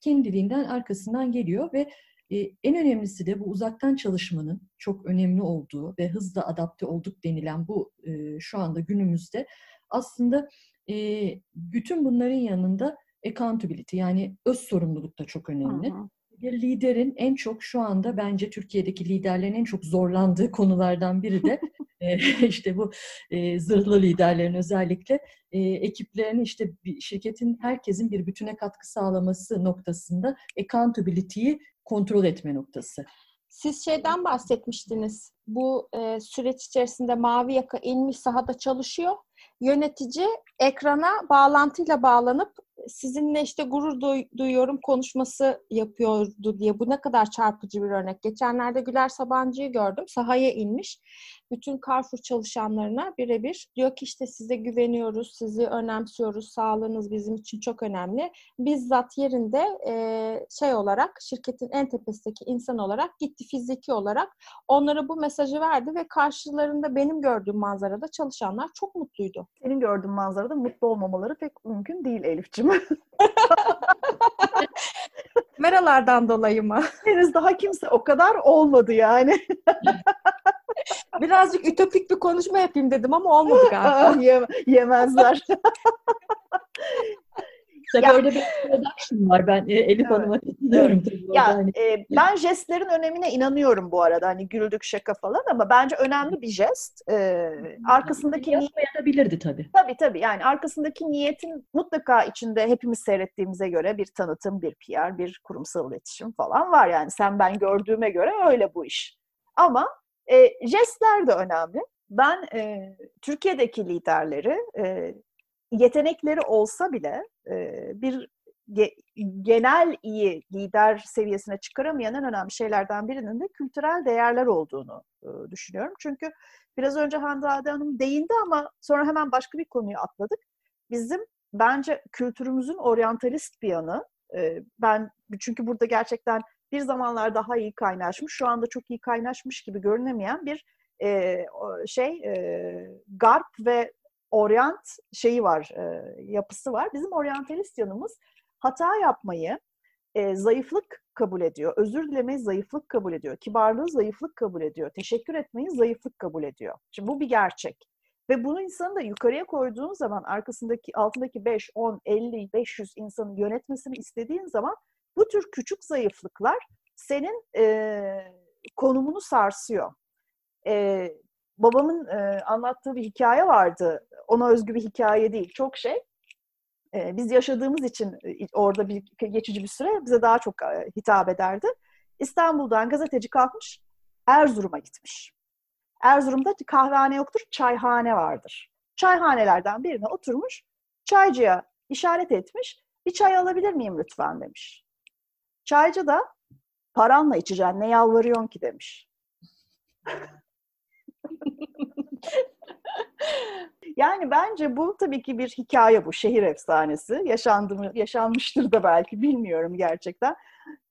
kendiliğinden arkasından geliyor ve e, en önemlisi de bu uzaktan çalışmanın çok önemli olduğu ve hızla adapte olduk denilen bu e, şu anda günümüzde aslında e, bütün bunların yanında accountability yani öz sorumluluk da çok önemli. Hı hı. Bir liderin en çok şu anda bence Türkiye'deki liderlerin en çok zorlandığı konulardan biri de işte bu e, zırhlı liderlerin özellikle e, ekiplerin işte bir, şirketin herkesin bir bütüne katkı sağlaması noktasında accountability'yi kontrol etme noktası. Siz şeyden bahsetmiştiniz. Bu e, süreç içerisinde mavi yaka inmiş sahada çalışıyor yönetici ekrana bağlantıyla bağlanıp sizinle işte gurur duyuyorum konuşması yapıyordu diye. Bu ne kadar çarpıcı bir örnek. Geçenlerde Güler Sabancı'yı gördüm. Sahaya inmiş. Bütün Carrefour çalışanlarına birebir diyor ki işte size güveniyoruz, sizi önemsiyoruz, sağlığınız bizim için çok önemli. Bizzat yerinde e, şey olarak şirketin en tepesindeki insan olarak gitti fiziki olarak onlara bu mesajı verdi ve karşılarında benim gördüğüm manzarada çalışanlar çok mutluydu. Senin gördüğün manzarada mutlu olmamaları pek mümkün değil Elif'ciğim. Kameralardan dolayı mı? Henüz daha kimse o kadar olmadı yani. Birazcık ütopik bir konuşma yapayım dedim ama olmadı galiba. yemezler. Tabii ya, orada bir production var. Ben e, Elif evet. Hanım'a katılıyorum. Ya, hani. e, ben jestlerin önemine inanıyorum bu arada. Hani güldük şaka falan ama bence önemli bir jest. E, arkasındaki yapmayabilirdi tabii. Tabii tabii. Yani arkasındaki niyetin mutlaka içinde hepimiz seyrettiğimize göre bir tanıtım, bir PR, bir kurumsal iletişim falan var. Yani sen ben gördüğüme göre öyle bu iş. Ama e, jestler de önemli. Ben e, Türkiye'deki liderleri e, yetenekleri olsa bile e, bir ge, genel iyi lider seviyesine çıkaramayan en önemli şeylerden birinin de kültürel değerler olduğunu e, düşünüyorum. Çünkü biraz önce Hande Hanım değindi ama sonra hemen başka bir konuyu atladık. Bizim bence kültürümüzün oryantalist bir yanı. E, ben çünkü burada gerçekten bir zamanlar daha iyi kaynaşmış, şu anda çok iyi kaynaşmış gibi görünemeyen bir e, şey e, Garp ve oryant şeyi var, e, yapısı var. Bizim oryantalist yanımız hata yapmayı e, zayıflık kabul ediyor. Özür dilemeyi zayıflık kabul ediyor. Kibarlığı zayıflık kabul ediyor. Teşekkür etmeyi zayıflık kabul ediyor. Şimdi bu bir gerçek. Ve bunu insanı da yukarıya koyduğun zaman arkasındaki altındaki 5, 10, 50, 500 insanın yönetmesini istediğin zaman bu tür küçük zayıflıklar senin e, konumunu sarsıyor. E, babamın e, anlattığı bir hikaye vardı. Ona özgü bir hikaye değil. Çok şey. E, biz yaşadığımız için orada bir geçici bir süre bize daha çok hitap ederdi. İstanbul'dan gazeteci kalkmış, Erzurum'a gitmiş. Erzurum'da kahvehane yoktur, çayhane vardır. Çayhanelerden birine oturmuş, çaycıya işaret etmiş, bir çay alabilir miyim lütfen demiş. Çaycı da paranla içeceksin ne yalvarıyorsun ki demiş. yani bence bu tabii ki bir hikaye bu, şehir efsanesi. Yaşandı mı, yaşanmıştır da belki bilmiyorum gerçekten.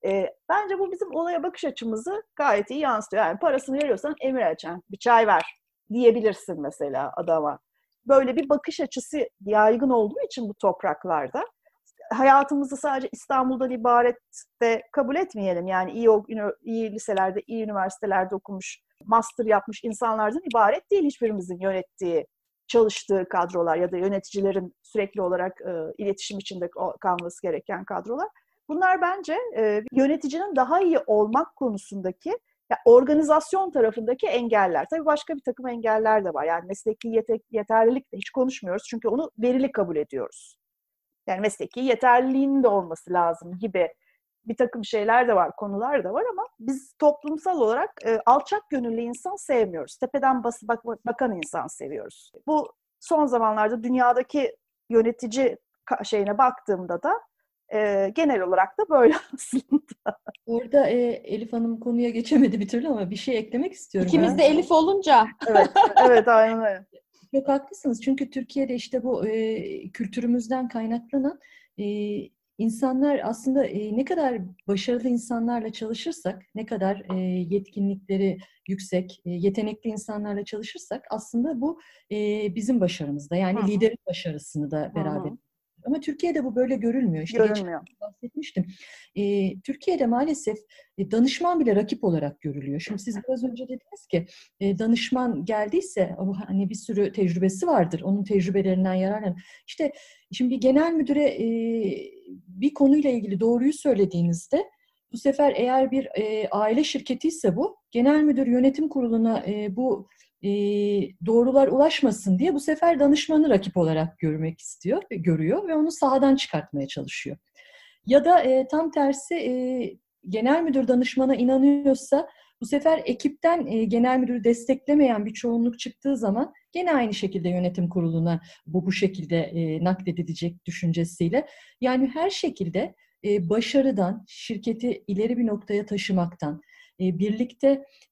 E, bence bu bizim olaya bakış açımızı gayet iyi yansıtıyor. Yani parasını veriyorsan emir açan, bir çay ver diyebilirsin mesela adama. Böyle bir bakış açısı yaygın olduğu için bu topraklarda hayatımızı sadece İstanbul'dan ibaret de kabul etmeyelim. Yani iyi, iyi liselerde, iyi üniversitelerde okumuş master yapmış insanlardan ibaret değil hiçbirimizin yönettiği, çalıştığı kadrolar ya da yöneticilerin sürekli olarak e, iletişim içinde kalması gereken kadrolar. Bunlar bence e, yöneticinin daha iyi olmak konusundaki yani organizasyon tarafındaki engeller. Tabii başka bir takım engeller de var. Yani mesleki yete- yeterlilik de hiç konuşmuyoruz. Çünkü onu verili kabul ediyoruz. Yani mesleki yeterliliğinin de olması lazım gibi bir takım şeyler de var, konular da var ama biz toplumsal olarak e, alçak gönüllü insan sevmiyoruz. Tepeden basıp bak, bakan insan seviyoruz. Bu son zamanlarda dünyadaki yönetici şeyine baktığımda da e, genel olarak da böyle aslında. Orada e, Elif Hanım konuya geçemedi bir türlü ama bir şey eklemek istiyorum. İkimiz de Elif olunca. Evet, evet aynen öyle. Çok haklısınız. Çünkü Türkiye'de işte bu e, kültürümüzden kaynaklanan e, insanlar aslında e, ne kadar başarılı insanlarla çalışırsak, ne kadar e, yetkinlikleri yüksek, e, yetenekli insanlarla çalışırsak aslında bu e, bizim başarımızda. Yani Hı-hı. liderin başarısını da beraber Hı-hı. Ama Türkiye'de bu böyle görülmüyor. İşte Görülmüyor. bahsetmiştim. E, Türkiye'de maalesef e, danışman bile rakip olarak görülüyor. Şimdi siz biraz önce dediniz ki e, danışman geldiyse o hani bir sürü tecrübesi vardır. Onun tecrübelerinden yararlan. İşte şimdi bir genel müdüre e, bir konuyla ilgili doğruyu söylediğinizde bu sefer eğer bir e, aile şirketi ise bu, genel müdür yönetim kuruluna e, bu e, doğrular ulaşmasın diye bu sefer danışmanı rakip olarak görmek istiyor, görüyor ve onu sahadan çıkartmaya çalışıyor. Ya da e, tam tersi e, genel müdür danışmana inanıyorsa bu sefer ekipten e, genel müdürü desteklemeyen bir çoğunluk çıktığı zaman gene aynı şekilde yönetim kuruluna bu bu şekilde e, nakledilecek düşüncesiyle. Yani her şekilde e, başarıdan, şirketi ileri bir noktaya taşımaktan, birlikte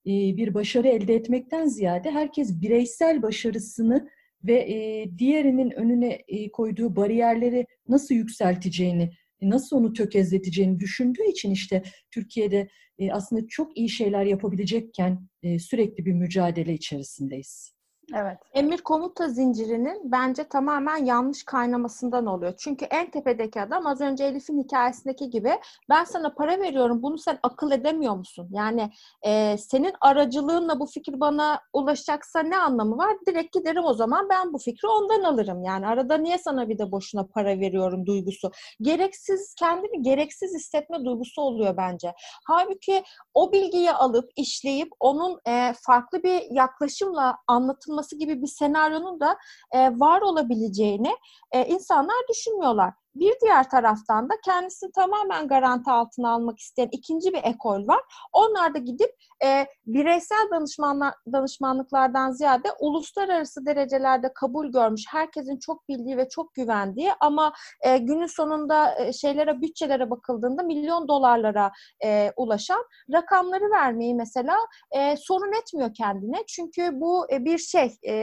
e, bir başarı elde etmekten ziyade herkes bireysel başarısını ve e, diğerinin önüne koyduğu bariyerleri nasıl yükselteceğini, nasıl onu tökezleteceğini düşündüğü için işte Türkiye'de aslında çok iyi şeyler yapabilecekken sürekli bir mücadele içerisindeyiz. Evet. Emir komuta zincirinin bence tamamen yanlış kaynamasından oluyor. Çünkü en tepedeki adam az önce Elif'in hikayesindeki gibi ben sana para veriyorum bunu sen akıl edemiyor musun? Yani e, senin aracılığınla bu fikir bana ulaşacaksa ne anlamı var? Direkt giderim o zaman ben bu fikri ondan alırım. Yani arada niye sana bir de boşuna para veriyorum duygusu. Gereksiz kendini gereksiz hissetme duygusu oluyor bence. Halbuki o bilgiyi alıp işleyip onun e, farklı bir yaklaşımla anlatılması olması gibi bir senaryonun da e, var olabileceğini e, insanlar düşünmüyorlar. Bir diğer taraftan da kendisini tamamen garanti altına almak isteyen ikinci bir ekol var. Onlar da gidip e, bireysel danışmanlar, danışmanlıklardan ziyade uluslararası derecelerde kabul görmüş, herkesin çok bildiği ve çok güvendiği ama e, günün sonunda e, şeylere, bütçelere bakıldığında milyon dolarlara e, ulaşan rakamları vermeyi mesela e, sorun etmiyor kendine. Çünkü bu e, bir şey, e,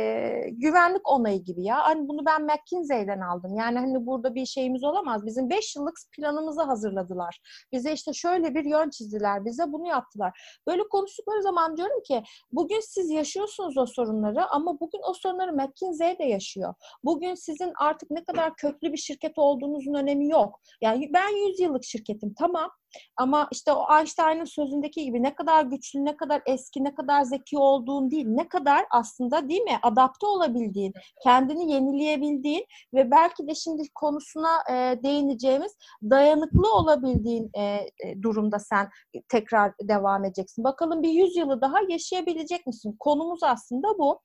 güvenlik onayı gibi ya. Hani bunu ben McKinsey'den aldım. Yani hani burada bir şeyimiz olamaz. Bizim 5 yıllık planımızı hazırladılar. Bize işte şöyle bir yön çizdiler. Bize bunu yaptılar. Böyle konuştukları zaman diyorum ki bugün siz yaşıyorsunuz o sorunları ama bugün o sorunları McKinsey de yaşıyor. Bugün sizin artık ne kadar köklü bir şirket olduğunuzun önemi yok. Yani ben 100 yıllık şirketim tamam ama işte o Einstein'ın sözündeki gibi ne kadar güçlü, ne kadar eski, ne kadar zeki olduğun değil, ne kadar aslında değil mi adapte olabildiğin, kendini yenileyebildiğin ve belki de şimdi konusuna e, değineceğimiz dayanıklı olabildiğin e, e, durumda sen tekrar devam edeceksin. Bakalım bir yüz yılı daha yaşayabilecek misin? Konumuz aslında bu.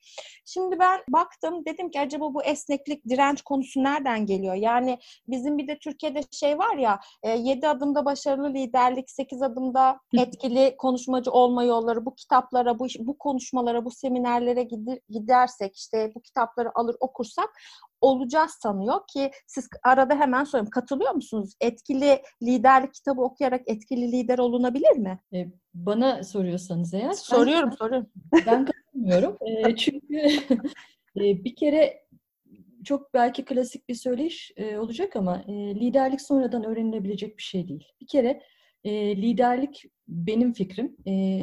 Şimdi ben baktım dedim ki acaba bu esneklik, direnç konusu nereden geliyor? Yani bizim bir de Türkiye'de şey var ya e, 7 adımda başarılı liderlik, 8 adımda etkili konuşmacı olma yolları bu kitaplara, bu, bu konuşmalara, bu seminerlere gidersek işte bu kitapları alır okursak olacağız sanıyor ki siz arada hemen sorayım katılıyor musunuz? Etkili liderlik kitabı okuyarak etkili lider olunabilir mi? E, bana soruyorsanız eğer. Soruyorum, ben, soruyorum. Ben katılmıyorum. e, çünkü e, bir kere çok belki klasik bir söyleyiş e, olacak ama e, liderlik sonradan öğrenilebilecek bir şey değil. Bir kere e, liderlik benim fikrim. E,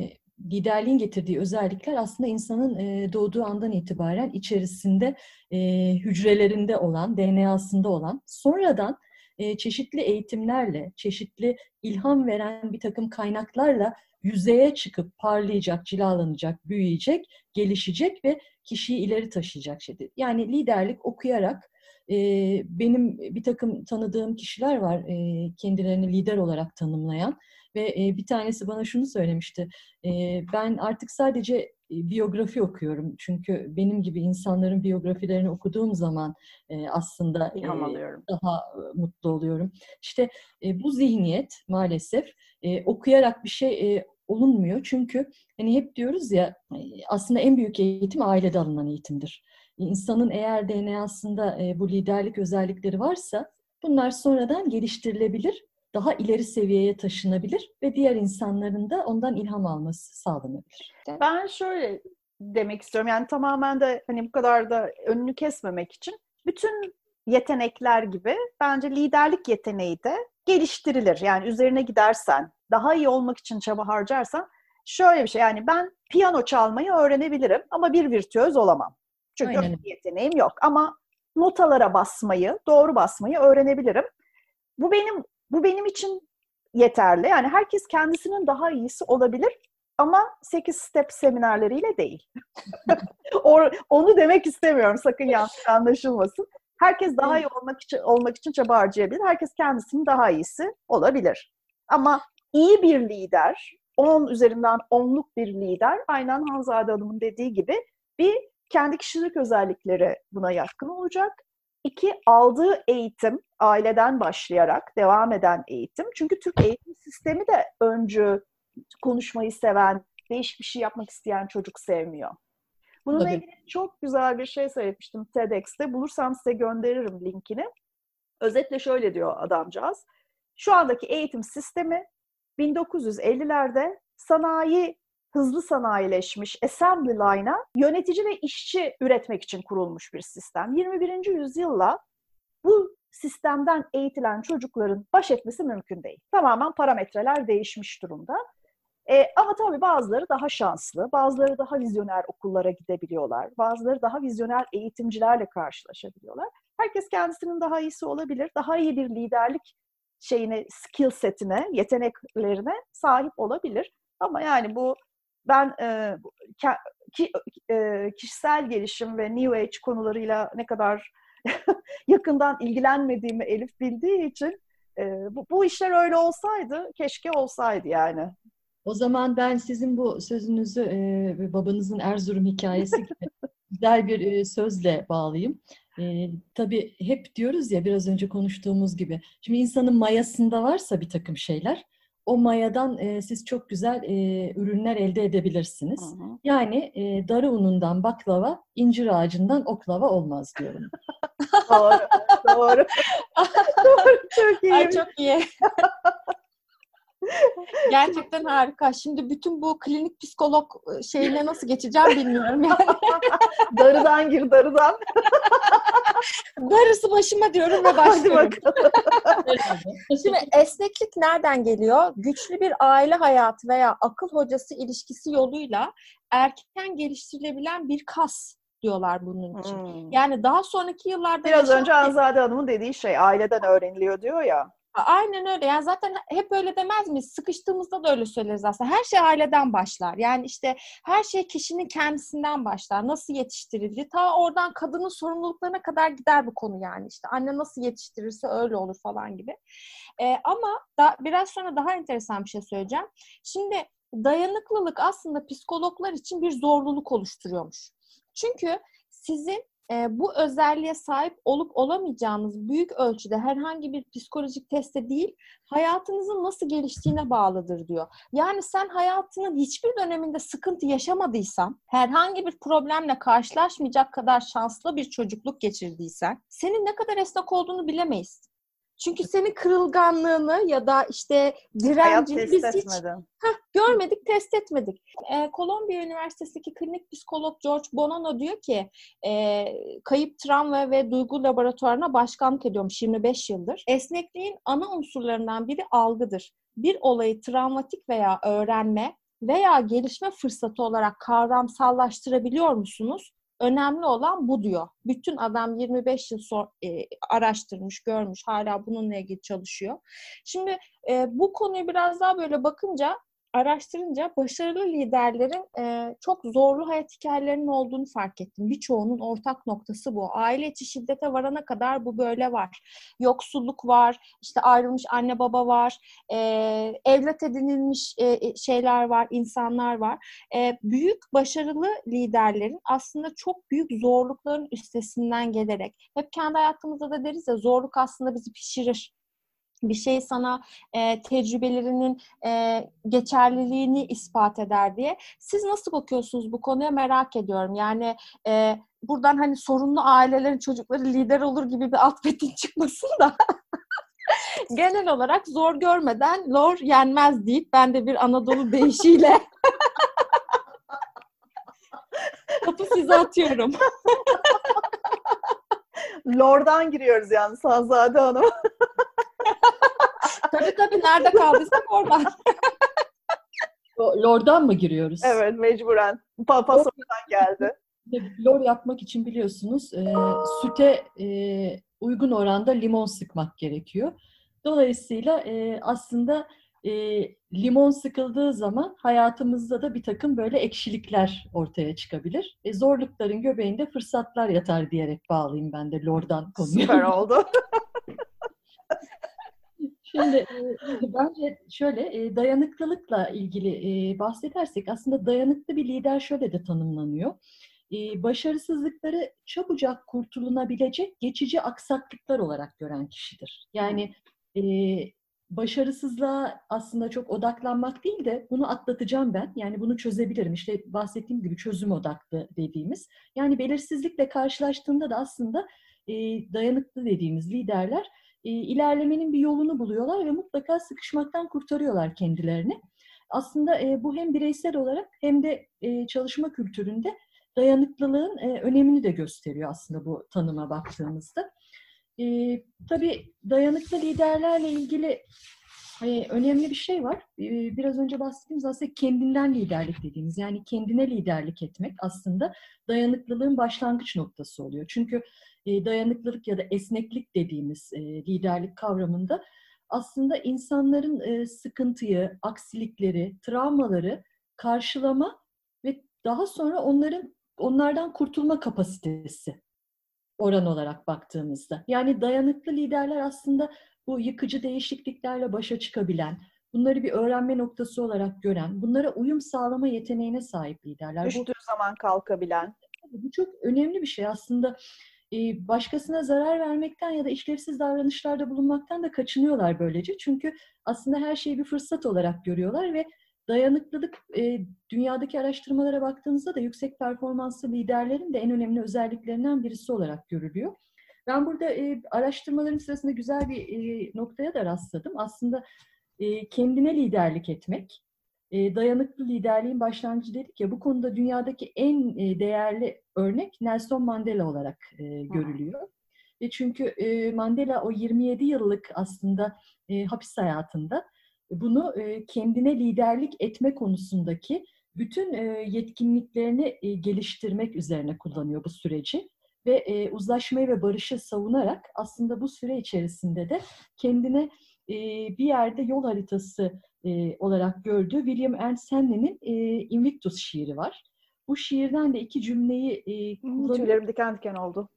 liderliğin getirdiği özellikler aslında insanın e, doğduğu andan itibaren içerisinde e, hücrelerinde olan, DNA'sında olan, sonradan e, çeşitli eğitimlerle, çeşitli ilham veren bir takım kaynaklarla yüzeye çıkıp parlayacak, cilalanacak, büyüyecek, gelişecek ve kişiyi ileri taşıyacak şeydir. Yani liderlik okuyarak, e, benim bir takım tanıdığım kişiler var e, kendilerini lider olarak tanımlayan ve e, bir tanesi bana şunu söylemişti. E, ben artık sadece e, biyografi okuyorum. Çünkü benim gibi insanların biyografilerini okuduğum zaman e, aslında İlham alıyorum. daha e, mutlu oluyorum. İşte e, bu zihniyet maalesef e, okuyarak bir şey e, olunmuyor. Çünkü hani hep diyoruz ya e, aslında en büyük eğitim ailede alınan eğitimdir. İnsanın eğer DNA'sında e, bu liderlik özellikleri varsa bunlar sonradan geliştirilebilir daha ileri seviyeye taşınabilir ve diğer insanların da ondan ilham alması sağlanabilir. Ben şöyle demek istiyorum. Yani tamamen de hani bu kadar da önünü kesmemek için bütün yetenekler gibi bence liderlik yeteneği de geliştirilir. Yani üzerine gidersen, daha iyi olmak için çaba harcarsan şöyle bir şey yani ben piyano çalmayı öğrenebilirim ama bir virtüöz olamam. Çünkü öyle bir yeteneğim yok ama notalara basmayı, doğru basmayı öğrenebilirim. Bu benim bu benim için yeterli. Yani herkes kendisinin daha iyisi olabilir ama 8 step seminerleriyle değil. Onu demek istemiyorum. Sakın yanlış anlaşılmasın. Herkes daha iyi olmak için olmak için çaba harcayabilir. Herkes kendisinin daha iyisi olabilir. Ama iyi bir lider, 10 üzerinden 10'luk bir lider, aynen Hanzade Hanım'ın dediği gibi bir kendi kişilik özellikleri buna yatkın olacak İki, aldığı eğitim, aileden başlayarak devam eden eğitim. Çünkü Türk eğitim sistemi de öncü, konuşmayı seven, değişik bir şey yapmak isteyen çocuk sevmiyor. Bununla Tabii. ilgili çok güzel bir şey söylemiştim TEDx'te. Bulursam size gönderirim linkini. Özetle şöyle diyor adamcağız. Şu andaki eğitim sistemi 1950'lerde sanayi hızlı sanayileşmiş assembly line'a yönetici ve işçi üretmek için kurulmuş bir sistem. 21. yüzyılla bu sistemden eğitilen çocukların baş etmesi mümkün değil. Tamamen parametreler değişmiş durumda. E, ama tabii bazıları daha şanslı, bazıları daha vizyoner okullara gidebiliyorlar, bazıları daha vizyoner eğitimcilerle karşılaşabiliyorlar. Herkes kendisinin daha iyisi olabilir, daha iyi bir liderlik şeyine, skill setine, yeteneklerine sahip olabilir. Ama yani bu ben e, ki, e, kişisel gelişim ve New Age konularıyla ne kadar yakından ilgilenmediğimi Elif bildiği için e, bu, bu işler öyle olsaydı keşke olsaydı yani. O zaman ben sizin bu sözünüzü e, babanızın Erzurum hikayesi gibi güzel bir e, sözle bağlayayım. E, tabii hep diyoruz ya biraz önce konuştuğumuz gibi. Şimdi insanın mayasında varsa bir takım şeyler o mayadan e, siz çok güzel e, ürünler elde edebilirsiniz. Hı hı. Yani e, darı unundan baklava, incir ağacından oklava olmaz diyorum. doğru, doğru. doğru, çok iyi. Ay çok iyi. Gerçekten harika. Şimdi bütün bu klinik psikolog e, şeyine nasıl geçeceğim bilmiyorum yani. darıdan gir, darıdan. Darısı başıma diyorum ve başlıyorum. Şimdi esneklik nereden geliyor? Güçlü bir aile hayatı veya akıl hocası ilişkisi yoluyla erken geliştirilebilen bir kas diyorlar bunun için. Hmm. Yani daha sonraki yıllarda... Biraz yaşam... önce Anzade Hanım'ın dediği şey aileden öğreniliyor diyor ya. Aynen öyle. Yani zaten hep öyle demez miyiz? Sıkıştığımızda da öyle söyleriz aslında. Her şey aileden başlar. Yani işte her şey kişinin kendisinden başlar. Nasıl yetiştirildi? Ta oradan kadının sorumluluklarına kadar gider bu konu yani. İşte anne nasıl yetiştirirse öyle olur falan gibi. Ee, ama da, biraz sonra daha enteresan bir şey söyleyeceğim. Şimdi dayanıklılık aslında psikologlar için bir zorluluk oluşturuyormuş. Çünkü sizin e, bu özelliğe sahip olup olamayacağınız büyük ölçüde herhangi bir psikolojik teste değil, hayatınızın nasıl geliştiğine bağlıdır diyor. Yani sen hayatının hiçbir döneminde sıkıntı yaşamadıysan, herhangi bir problemle karşılaşmayacak kadar şanslı bir çocukluk geçirdiysen, senin ne kadar esnek olduğunu bilemeyiz. Çünkü senin kırılganlığını ya da işte direncini biz hiç heh, görmedik, test etmedik. Ee, Kolombiya Üniversitesi'ndeki klinik psikolog George Bonanno diyor ki e, kayıp travma ve duygu laboratuvarına başkanlık ediyormuş 25 yıldır. Esnekliğin ana unsurlarından biri algıdır. Bir olayı travmatik veya öğrenme veya gelişme fırsatı olarak kavramsallaştırabiliyor musunuz? Önemli olan bu diyor. Bütün adam 25 yıl sonra e, araştırmış, görmüş, hala bununla ilgili çalışıyor. Şimdi e, bu konuyu biraz daha böyle bakınca araştırınca başarılı liderlerin e, çok zorlu hayat hikayelerinin olduğunu fark ettim. Birçoğunun ortak noktası bu. Aile içi şiddete varana kadar bu böyle var. Yoksulluk var, işte ayrılmış anne baba var, e, evlat edinilmiş e, şeyler var, insanlar var. E, büyük başarılı liderlerin aslında çok büyük zorlukların üstesinden gelerek, hep kendi hayatımızda da deriz ya zorluk aslında bizi pişirir bir şey sana e, tecrübelerinin e, geçerliliğini ispat eder diye. Siz nasıl bakıyorsunuz bu konuya merak ediyorum. Yani e, buradan hani sorunlu ailelerin çocukları lider olur gibi bir alt metin çıkmasın da genel olarak zor görmeden lor yenmez deyip ben de bir Anadolu deyişiyle topu size atıyorum. Lor'dan giriyoruz yani Sanzade Hanım. Tabii tabii nerede kaldıysak oradan. Lor'dan mı giriyoruz? Evet mecburen. Papa sonradan geldi. Lor yapmak için biliyorsunuz e, süte e, uygun oranda limon sıkmak gerekiyor. Dolayısıyla e, aslında e, limon sıkıldığı zaman hayatımızda da bir takım böyle ekşilikler ortaya çıkabilir. E, zorlukların göbeğinde fırsatlar yatar diyerek bağlayayım ben de Lor'dan konuyu. Süper oldu. Şimdi e, bence şöyle e, dayanıklılıkla ilgili e, bahsedersek aslında dayanıklı bir lider şöyle de tanımlanıyor. Başarısızlıkları çabucak kurtulunabilecek geçici aksaklıklar olarak gören kişidir. Yani başarısızlığa aslında çok odaklanmak değil de bunu atlatacağım ben. Yani bunu çözebilirim. İşte bahsettiğim gibi çözüm odaklı dediğimiz. Yani belirsizlikle karşılaştığında da aslında dayanıklı dediğimiz liderler e, ilerlemenin bir yolunu buluyorlar ve mutlaka sıkışmaktan kurtarıyorlar kendilerini. Aslında e, bu hem bireysel olarak hem de e, çalışma kültüründe dayanıklılığın e, önemini de gösteriyor aslında bu tanıma baktığımızda. E, tabii dayanıklı liderlerle ilgili e, önemli bir şey var. E, biraz önce bahsettiğimiz aslında kendinden liderlik dediğimiz yani kendine liderlik etmek aslında dayanıklılığın başlangıç noktası oluyor. Çünkü e, dayanıklılık ya da esneklik dediğimiz e, liderlik kavramında aslında insanların e, sıkıntıyı, aksilikleri, travmaları karşılama ve daha sonra onların onlardan kurtulma kapasitesi oran olarak baktığımızda. Yani dayanıklı liderler aslında bu yıkıcı değişikliklerle başa çıkabilen, bunları bir öğrenme noktası olarak gören, bunlara uyum sağlama yeteneğine sahip liderler. Düştüğü bu, zaman kalkabilen. Bu çok önemli bir şey aslında başkasına zarar vermekten ya da işlevsiz davranışlarda bulunmaktan da kaçınıyorlar böylece. Çünkü aslında her şeyi bir fırsat olarak görüyorlar ve dayanıklılık dünyadaki araştırmalara baktığınızda da yüksek performanslı liderlerin de en önemli özelliklerinden birisi olarak görülüyor. Ben burada araştırmaların sırasında güzel bir noktaya da rastladım. Aslında kendine liderlik etmek, e, dayanıklı liderliğin başlangıcı dedik ya bu konuda dünyadaki en e, değerli örnek Nelson Mandela olarak e, görülüyor. Ve çünkü e, Mandela o 27 yıllık aslında e, hapis hayatında bunu e, kendine liderlik etme konusundaki bütün e, yetkinliklerini e, geliştirmek üzerine kullanıyor bu süreci ve e, uzlaşmayı ve barışı savunarak aslında bu süre içerisinde de kendine e, bir yerde yol haritası e, olarak gördüğü William Ernst Henley'nin e, Invictus şiiri var. Bu şiirden de iki cümleyi e, kullanıyor. Tüylerim diken diken oldu.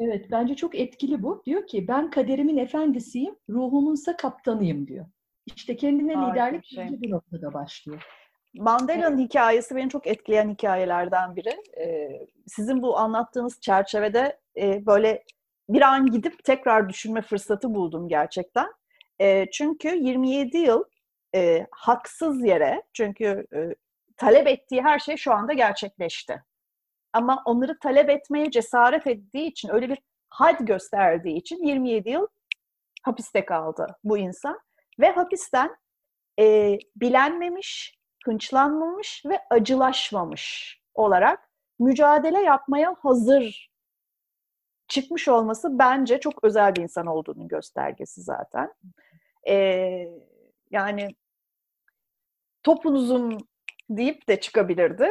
Evet, bence çok etkili bu. Diyor ki, ben kaderimin efendisiyim, ruhumunsa kaptanıyım diyor. İşte kendine Harika liderlik şey. bir noktada başlıyor. Mandela'nın evet. hikayesi beni çok etkileyen hikayelerden biri. Ee, sizin bu anlattığınız çerçevede e, böyle bir an gidip tekrar düşünme fırsatı buldum gerçekten. E, çünkü 27 yıl e, haksız yere çünkü e, talep ettiği her şey şu anda gerçekleşti. Ama onları talep etmeye cesaret ettiği için öyle bir had gösterdiği için 27 yıl hapiste kaldı bu insan ve hapisten e, bilenmemiş, hınçlanmamış ve acılaşmamış olarak mücadele yapmaya hazır çıkmış olması bence çok özel bir insan olduğunun göstergesi zaten. Ee, yani topunuzun deyip de çıkabilirdi.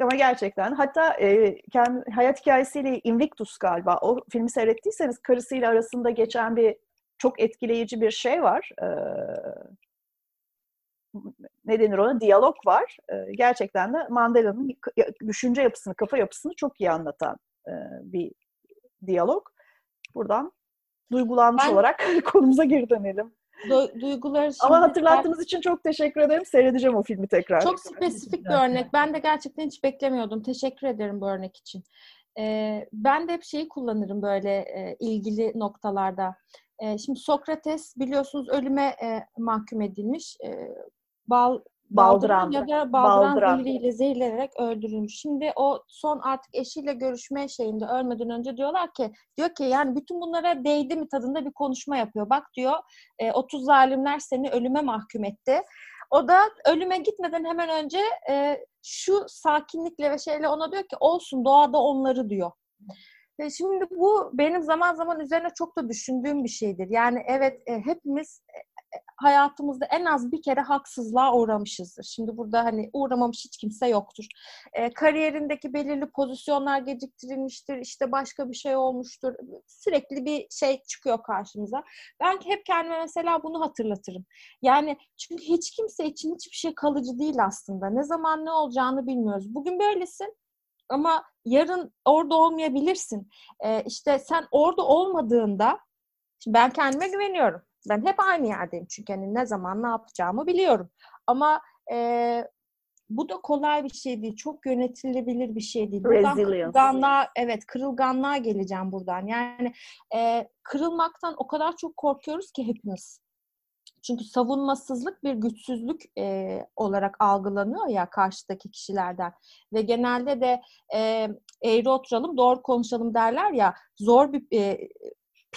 Ama gerçekten hatta e, kendi hayat hikayesiyle Invictus galiba o filmi seyrettiyseniz karısıyla arasında geçen bir çok etkileyici bir şey var. E, ne denir ona? Diyalog var. E, gerçekten de Mandela'nın düşünce yapısını, kafa yapısını çok iyi anlatan e, bir diyalog. Buradan duygulanmış ben, olarak konumuza geri dönelim. Du- duyguları Ama hatırlattığınız için çok teşekkür ederim. Seyredeceğim o filmi tekrar. Çok spesifik bir örnek. Ben de gerçekten hiç beklemiyordum. Teşekkür ederim bu örnek için. Ee, ben de hep şeyi kullanırım böyle e, ilgili noktalarda. E, şimdi Sokrates biliyorsunuz ölüme e, mahkum edilmiş. E, bal Baldıran, ya da baldıran, baldıran. zehriyle zehirlenerek öldürülmüş. Şimdi o son artık eşiyle görüşme şeyinde ölmeden önce diyorlar ki diyor ki yani bütün bunlara değdi mi tadında bir konuşma yapıyor. Bak diyor e, 30 zalimler seni ölüme mahkum etti. O da ölüme gitmeden hemen önce e, şu sakinlikle ve şeyle ona diyor ki olsun doğada onları diyor. Ve şimdi bu benim zaman zaman üzerine çok da düşündüğüm bir şeydir. Yani evet e, hepimiz hayatımızda en az bir kere haksızlığa uğramışızdır. Şimdi burada hani uğramamış hiç kimse yoktur. E, kariyerindeki belirli pozisyonlar geciktirilmiştir, işte başka bir şey olmuştur. Sürekli bir şey çıkıyor karşımıza. Ben hep kendime mesela bunu hatırlatırım. Yani çünkü hiç kimse için hiçbir şey kalıcı değil aslında. Ne zaman ne olacağını bilmiyoruz. Bugün böylesin ama yarın orada olmayabilirsin. Ee, işte sen orada olmadığında ben kendime güveniyorum. Ben hep aynı yerdeyim çünkü hani ne zaman ne yapacağımı biliyorum. Ama e, bu da kolay bir şey değil. Çok yönetilebilir bir şey değil. Buradan kırılganlığa, evet kırılganlığa geleceğim buradan. Yani e, kırılmaktan o kadar çok korkuyoruz ki hepimiz. Çünkü savunmasızlık bir güçsüzlük e, olarak algılanıyor ya karşıdaki kişilerden. Ve genelde de e, eğri oturalım, doğru konuşalım derler ya zor bir e,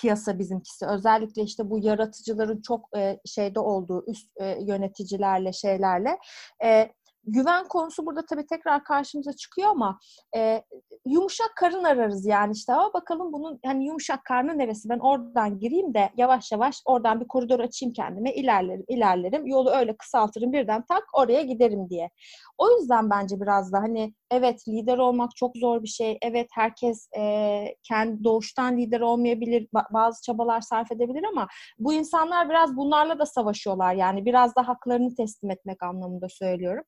piyasa bizimkisi. Özellikle işte bu yaratıcıların çok e, şeyde olduğu üst e, yöneticilerle şeylerle e, güven konusu burada tabii tekrar karşımıza çıkıyor ama e, yumuşak karın ararız yani işte ama bakalım bunun hani yumuşak karnı neresi ben oradan gireyim de yavaş yavaş oradan bir koridor açayım kendime ilerlerim ilerlerim yolu öyle kısaltırım birden tak oraya giderim diye. O yüzden bence biraz da hani evet lider olmak çok zor bir şey. Evet herkes e, kendi doğuştan lider olmayabilir. Bazı çabalar sarf edebilir ama bu insanlar biraz bunlarla da savaşıyorlar. Yani biraz da haklarını teslim etmek anlamında söylüyorum.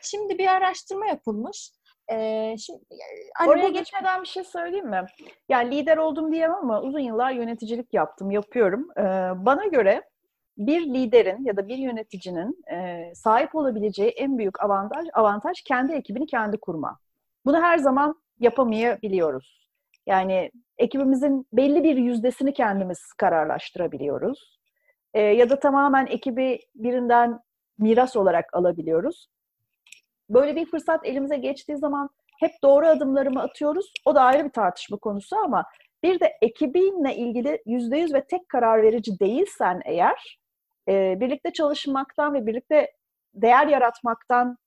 Şimdi bir araştırma yapılmış. Ee, şimdi hani Oraya burada... geçmeden bir şey söyleyeyim mi? Yani lider oldum diyemem ama uzun yıllar yöneticilik yaptım, yapıyorum. Ee, bana göre bir liderin ya da bir yöneticinin e, sahip olabileceği en büyük avantaj avantaj kendi ekibini kendi kurma. Bunu her zaman yapamayabiliyoruz. Yani ekibimizin belli bir yüzdesini kendimiz kararlaştırabiliyoruz. E, ya da tamamen ekibi birinden miras olarak alabiliyoruz. Böyle bir fırsat elimize geçtiği zaman hep doğru adımlarımı atıyoruz. O da ayrı bir tartışma konusu ama bir de ekibinle ilgili yüzde yüz ve tek karar verici değilsen eğer e, birlikte çalışmaktan ve birlikte değer yaratmaktan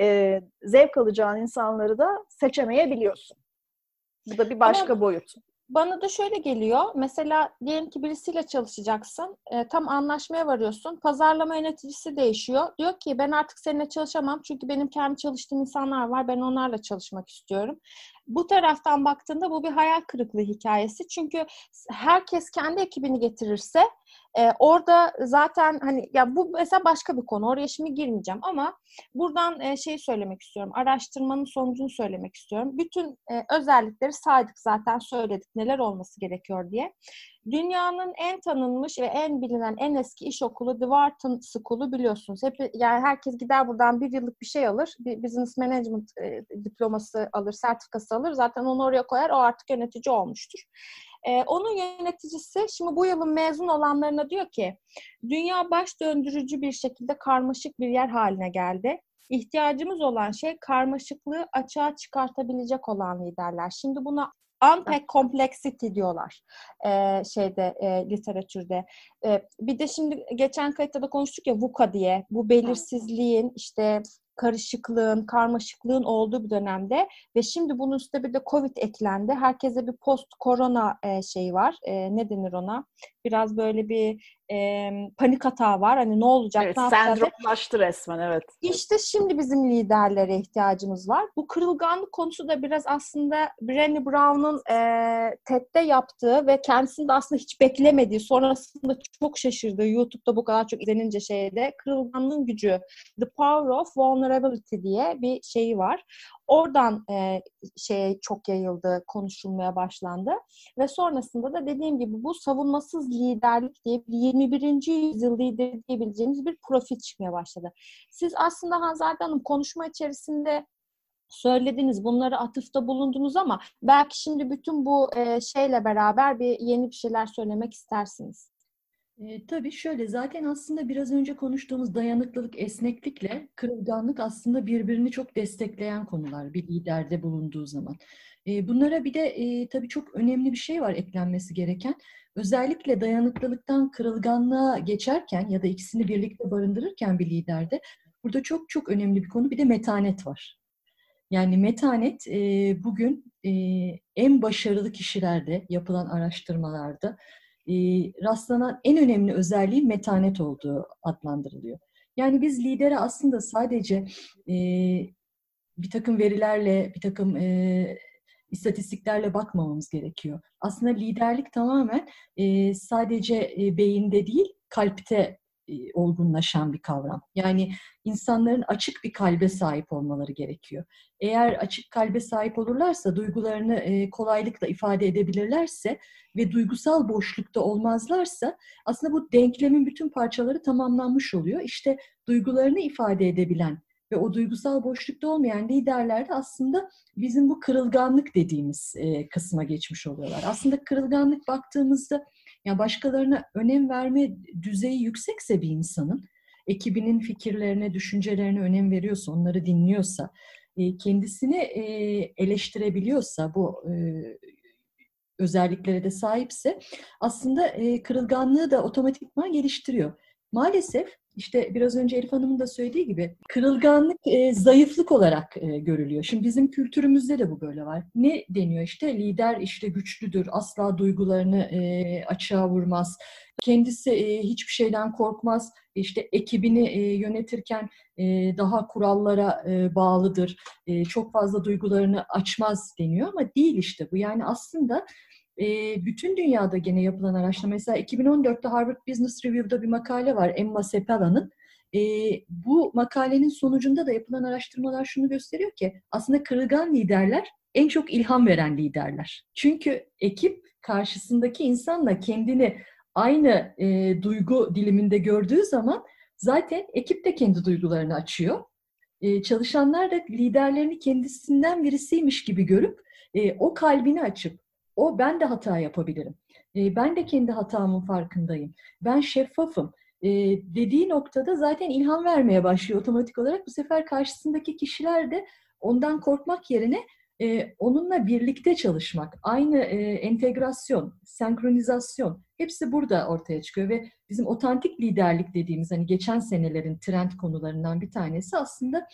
e, zevk alacağın insanları da seçemeyebiliyorsun. Bu da bir başka Ama boyut. Bana da şöyle geliyor. Mesela diyelim ki birisiyle çalışacaksın. E, tam anlaşmaya varıyorsun. Pazarlama yöneticisi değişiyor. Diyor ki ben artık seninle çalışamam. Çünkü benim kendi çalıştığım insanlar var. Ben onlarla çalışmak istiyorum. Bu taraftan baktığında bu bir hayal kırıklığı hikayesi. Çünkü herkes kendi ekibini getirirse e, orada zaten hani ya bu mesela başka bir konu. Oraya şimdi girmeyeceğim ama buradan e, şeyi söylemek istiyorum. Araştırmanın sonucunu söylemek istiyorum. Bütün e, özellikleri saydık zaten söyledik neler olması gerekiyor diye. Dünyanın en tanınmış ve en bilinen en eski iş okulu The Wharton School'u biliyorsunuz. Hep yani herkes gider buradan bir yıllık bir şey alır. Bir business management e, diploması alır, sertifikası alır. Zaten onu oraya koyar. O artık yönetici olmuştur. Ee, onun yöneticisi şimdi bu yılın mezun olanlarına diyor ki dünya baş döndürücü bir şekilde karmaşık bir yer haline geldi. İhtiyacımız olan şey karmaşıklığı açığa çıkartabilecek olan liderler. Şimdi buna unpack complexity diyorlar e, şeyde e, literatürde. E, bir de şimdi geçen kayıtta da konuştuk ya VUCA diye bu belirsizliğin işte karışıklığın, karmaşıklığın olduğu bir dönemde ve şimdi bunun üstüne bir de Covid eklendi. Herkese bir post korona e, şeyi var. E, ne denir ona? Biraz böyle bir e, panik hata var. Hani ne olacak, evet, ne yapacağız? Sendromlaştı resmen evet. İşte şimdi bizim liderlere ihtiyacımız var. Bu kırılganlık konusu da biraz aslında Brené Brown'un e, TED'de yaptığı ve kendisini de aslında hiç beklemediği, sonrasında çok şaşırdığı, YouTube'da bu kadar çok izlenince şeyde kırılganlığın gücü, The Power of Vulnerability diye bir şeyi var. Oradan e, şeye çok yayıldı, konuşulmaya başlandı. Ve sonrasında da dediğim gibi bu savunmasız liderlik diye bir 21. yüzyıl lideri diyebileceğimiz bir profil çıkmaya başladı. Siz aslında Hanzade Hanım konuşma içerisinde söylediniz, bunları atıfta bulundunuz ama belki şimdi bütün bu e, şeyle beraber bir yeni bir şeyler söylemek istersiniz. E, tabii şöyle zaten aslında biraz önce konuştuğumuz dayanıklılık, esneklikle kırılganlık aslında birbirini çok destekleyen konular bir liderde bulunduğu zaman. Bunlara bir de e, tabii çok önemli bir şey var eklenmesi gereken. Özellikle dayanıklılıktan kırılganlığa geçerken ya da ikisini birlikte barındırırken bir liderde burada çok çok önemli bir konu bir de metanet var. Yani metanet e, bugün e, en başarılı kişilerde yapılan araştırmalarda e, rastlanan en önemli özelliği metanet olduğu adlandırılıyor. Yani biz lidere aslında sadece e, bir takım verilerle, bir takım e, istatistiklerle bakmamamız gerekiyor. Aslında liderlik tamamen e, sadece e, beyinde değil, kalpte e, olgunlaşan bir kavram. Yani insanların açık bir kalbe sahip olmaları gerekiyor. Eğer açık kalbe sahip olurlarsa, duygularını e, kolaylıkla ifade edebilirlerse ve duygusal boşlukta olmazlarsa aslında bu denklemin bütün parçaları tamamlanmış oluyor. İşte duygularını ifade edebilen ve o duygusal boşlukta olmayan liderler de aslında bizim bu kırılganlık dediğimiz e, kısma geçmiş oluyorlar. Aslında kırılganlık baktığımızda yani başkalarına önem verme düzeyi yüksekse bir insanın, ekibinin fikirlerine, düşüncelerine önem veriyorsa, onları dinliyorsa, e, kendisini e, eleştirebiliyorsa, bu e, özelliklere de sahipse aslında e, kırılganlığı da otomatikman geliştiriyor. Maalesef işte biraz önce Elif Hanım'ın da söylediği gibi kırılganlık e, zayıflık olarak e, görülüyor. Şimdi bizim kültürümüzde de bu böyle var. Ne deniyor işte lider işte güçlüdür, asla duygularını e, açığa vurmaz, kendisi e, hiçbir şeyden korkmaz, işte ekibini e, yönetirken e, daha kurallara e, bağlıdır, e, çok fazla duygularını açmaz deniyor ama değil işte bu. Yani aslında e, bütün dünyada gene yapılan araştırma, mesela 2014'te Harvard Business Review'da bir makale var Emma Sepala'nın. E, bu makalenin sonucunda da yapılan araştırmalar şunu gösteriyor ki aslında kırılgan liderler en çok ilham veren liderler. Çünkü ekip karşısındaki insanla kendini aynı e, duygu diliminde gördüğü zaman zaten ekip de kendi duygularını açıyor. E, çalışanlar da liderlerini kendisinden birisiymiş gibi görüp e, o kalbini açıp o ben de hata yapabilirim. E, ben de kendi hatamın farkındayım. Ben şeffafım. E, dediği noktada zaten ilham vermeye başlıyor otomatik olarak. Bu sefer karşısındaki kişiler de ondan korkmak yerine e, onunla birlikte çalışmak, aynı entegrasyon, senkronizasyon hepsi burada ortaya çıkıyor ve bizim otantik liderlik dediğimiz hani geçen senelerin trend konularından bir tanesi aslında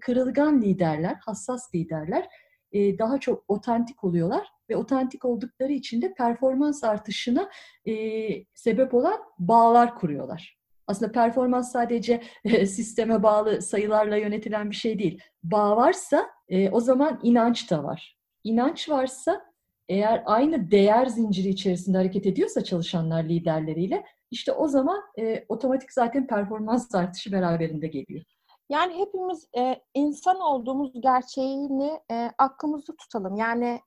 kırılgan liderler, hassas liderler daha çok otantik oluyorlar ve otantik oldukları için de performans artışına e, sebep olan bağlar kuruyorlar. Aslında performans sadece e, sisteme bağlı sayılarla yönetilen bir şey değil. Bağ varsa e, o zaman inanç da var. İnanç varsa eğer aynı değer zinciri içerisinde hareket ediyorsa çalışanlar liderleriyle işte o zaman e, otomatik zaten performans artışı beraberinde geliyor. Yani hepimiz e, insan olduğumuz gerçeğini e, aklımızda tutalım. Yani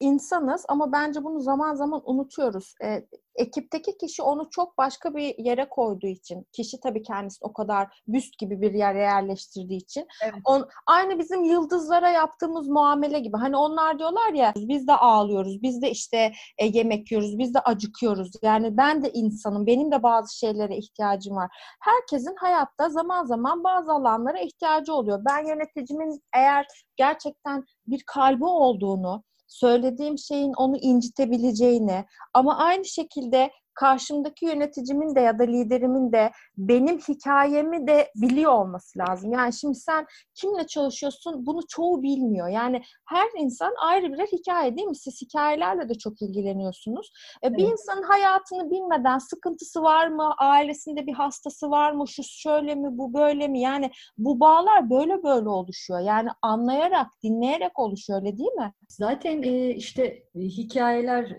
insanız ama bence bunu zaman zaman unutuyoruz. E, ekipteki kişi onu çok başka bir yere koyduğu için, kişi tabii kendisi o kadar büst gibi bir yere yerleştirdiği için, evet. on, aynı bizim yıldızlara yaptığımız muamele gibi. Hani onlar diyorlar ya, biz de ağlıyoruz, biz de işte e, yemek yiyoruz, biz de acıkıyoruz. Yani ben de insanım, benim de bazı şeylere ihtiyacım var. Herkesin hayatta zaman zaman bazı alanlara ihtiyacı oluyor. Ben yöneticimin eğer gerçekten bir kalbi olduğunu, söylediğim şeyin onu incitebileceğini ama aynı şekilde karşımdaki yöneticimin de ya da liderimin de benim hikayemi de biliyor olması lazım. Yani şimdi sen kimle çalışıyorsun bunu çoğu bilmiyor. Yani her insan ayrı birer hikaye değil mi? Siz hikayelerle de çok ilgileniyorsunuz. E, bir Evet. insanın hayatını bilmeden sıkıntısı var mı? Ailesinde bir hastası var mı? Şu şöyle mi? Bu böyle mi? Yani bu bağlar böyle böyle oluşuyor. Yani anlayarak, dinleyerek oluşuyor öyle değil mi? Zaten e, işte e, hikayeler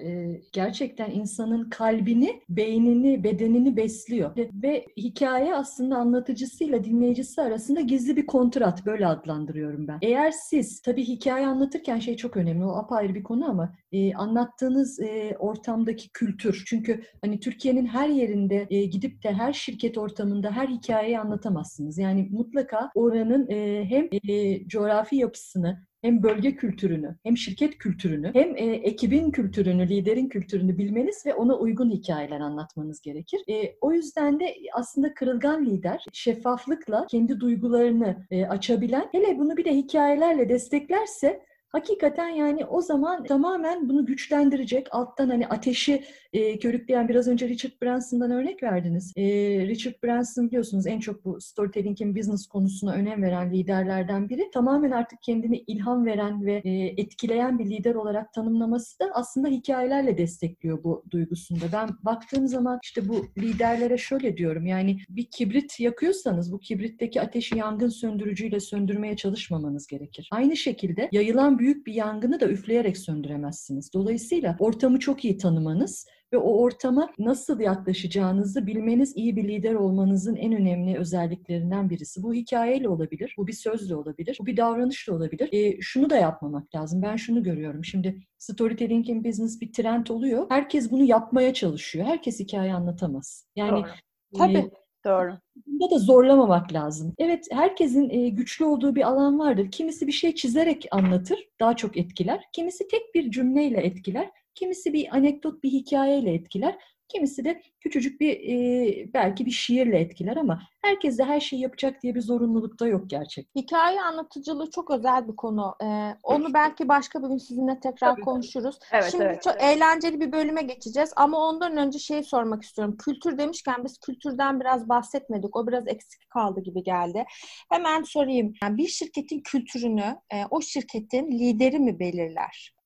gerçekten insanın kalbini, beynini, bedenini besliyor. Ve hikaye aslında anlatıcısıyla dinleyicisi arasında gizli bir kontrat böyle adlandırıyorum ben. Eğer siz, tabii hikaye anlatırken şey çok önemli, o apayrı bir konu ama e, anlattığınız e, ortamdaki kültür. Çünkü hani Türkiye'nin her yerinde e, gidip de her şirket ortamında her hikayeyi anlatamazsınız. Yani mutlaka oranın e, hem e, coğrafi yapısını hem bölge kültürünü, hem şirket kültürünü, hem e, ekibin kültürünü, liderin kültürünü bilmeniz ve ona uygun hikayeler anlatmanız gerekir. E, o yüzden de aslında kırılgan lider şeffaflıkla kendi duygularını e, açabilen, hele bunu bir de hikayelerle desteklerse hakikaten yani o zaman tamamen bunu güçlendirecek, alttan hani ateşi e, körükleyen biraz önce Richard Branson'dan örnek verdiniz. E, Richard Branson biliyorsunuz en çok bu storytelling'in business konusuna önem veren liderlerden biri. Tamamen artık kendini ilham veren ve e, etkileyen bir lider olarak tanımlaması da aslında hikayelerle destekliyor bu duygusunda. Ben baktığım zaman işte bu liderlere şöyle diyorum yani bir kibrit yakıyorsanız bu kibritteki ateşi yangın söndürücüyle söndürmeye çalışmamanız gerekir. Aynı şekilde yayılan büyük bir yangını da üfleyerek söndüremezsiniz. Dolayısıyla ortamı çok iyi tanımanız ve o ortama nasıl yaklaşacağınızı bilmeniz iyi bir lider olmanızın en önemli özelliklerinden birisi. Bu hikayeyle olabilir, bu bir sözle olabilir, bu bir davranışla olabilir. E, şunu da yapmamak lazım. Ben şunu görüyorum. Şimdi storytelling in business bir trend oluyor. Herkes bunu yapmaya çalışıyor. Herkes hikaye anlatamaz. Yani Doğru. Tabii. Doğru. Bunda da zorlamamak lazım. Evet, herkesin e, güçlü olduğu bir alan vardır. Kimisi bir şey çizerek anlatır, daha çok etkiler. Kimisi tek bir cümleyle etkiler. Kimisi bir anekdot, bir hikayeyle etkiler. Kimisi de küçücük bir e, belki bir şiirle etkiler ama herkes de her şeyi yapacak diye bir zorunluluk da yok gerçekten. Hikaye anlatıcılığı çok özel bir konu. Ee, onu belki başka bir gün sizinle tekrar Tabii. konuşuruz. Evet, Şimdi evet, çok evet. eğlenceli bir bölüme geçeceğiz ama ondan önce şeyi sormak istiyorum. Kültür demişken biz kültürden biraz bahsetmedik. O biraz eksik kaldı gibi geldi. Hemen sorayım. Yani bir şirketin kültürünü e, o şirketin lideri mi belirler?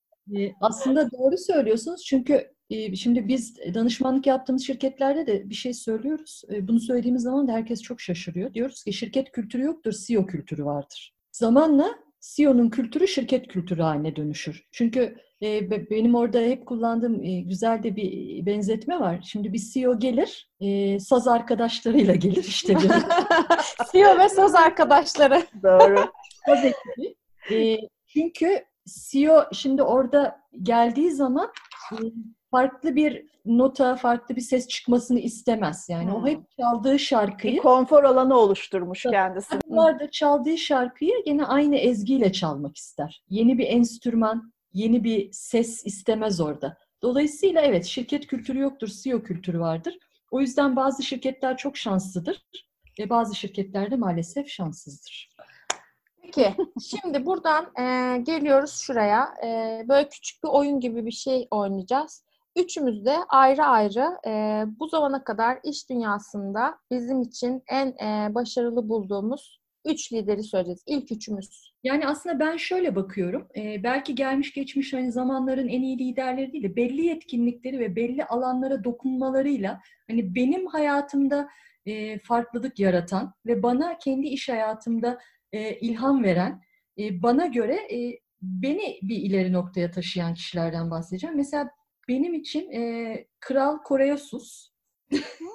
Aslında doğru söylüyorsunuz çünkü şimdi biz danışmanlık yaptığımız şirketlerde de bir şey söylüyoruz. E, Bunu söylediğimiz zaman da herkes çok şaşırıyor. Diyoruz ki şirket kültürü yoktur, CEO kültürü vardır. Zamanla CEO'nun kültürü şirket kültürü haline dönüşür. Çünkü e, be- benim orada hep kullandığım e, güzel de bir benzetme var. Şimdi bir CEO gelir, e, saz arkadaşlarıyla gelir işte CEO ve söz arkadaşları. Doğru. saz ekibi. E, çünkü CEO şimdi orada geldiği zaman e, farklı bir nota, farklı bir ses çıkmasını istemez. Yani o Hmm. hep çaldığı Bir şarkıyı, konfor alanı oluşturmuş kendisi. da çaldığı şarkıyı gene aynı ezgiyle çalmak ister. Yeni bir enstrüman, yeni bir ses istemez orada. Dolayısıyla evet şirket kültürü yoktur, CEO kültürü vardır. O yüzden bazı şirketler çok şanslıdır ve bazı şirketler de maalesef şanssızdır. Peki, şimdi buradan e, geliyoruz şuraya. E, böyle küçük bir oyun gibi bir şey oynayacağız. Üçümüz de ayrı ayrı e, bu zamana kadar iş dünyasında bizim için en e, başarılı bulduğumuz üç lideri söyleyeceğiz. İlk üçümüz. Yani aslında ben şöyle bakıyorum. e, belki gelmiş geçmiş hani zamanların en iyi liderleri değil de belli yetkinlikleri ve belli alanlara dokunmalarıyla hani benim hayatımda e, farklılık yaratan ve bana kendi iş hayatımda e, ilham veren, e, bana göre e, beni bir ileri noktaya taşıyan kişilerden bahsedeceğim. Mesela benim için e, Kral Koreosus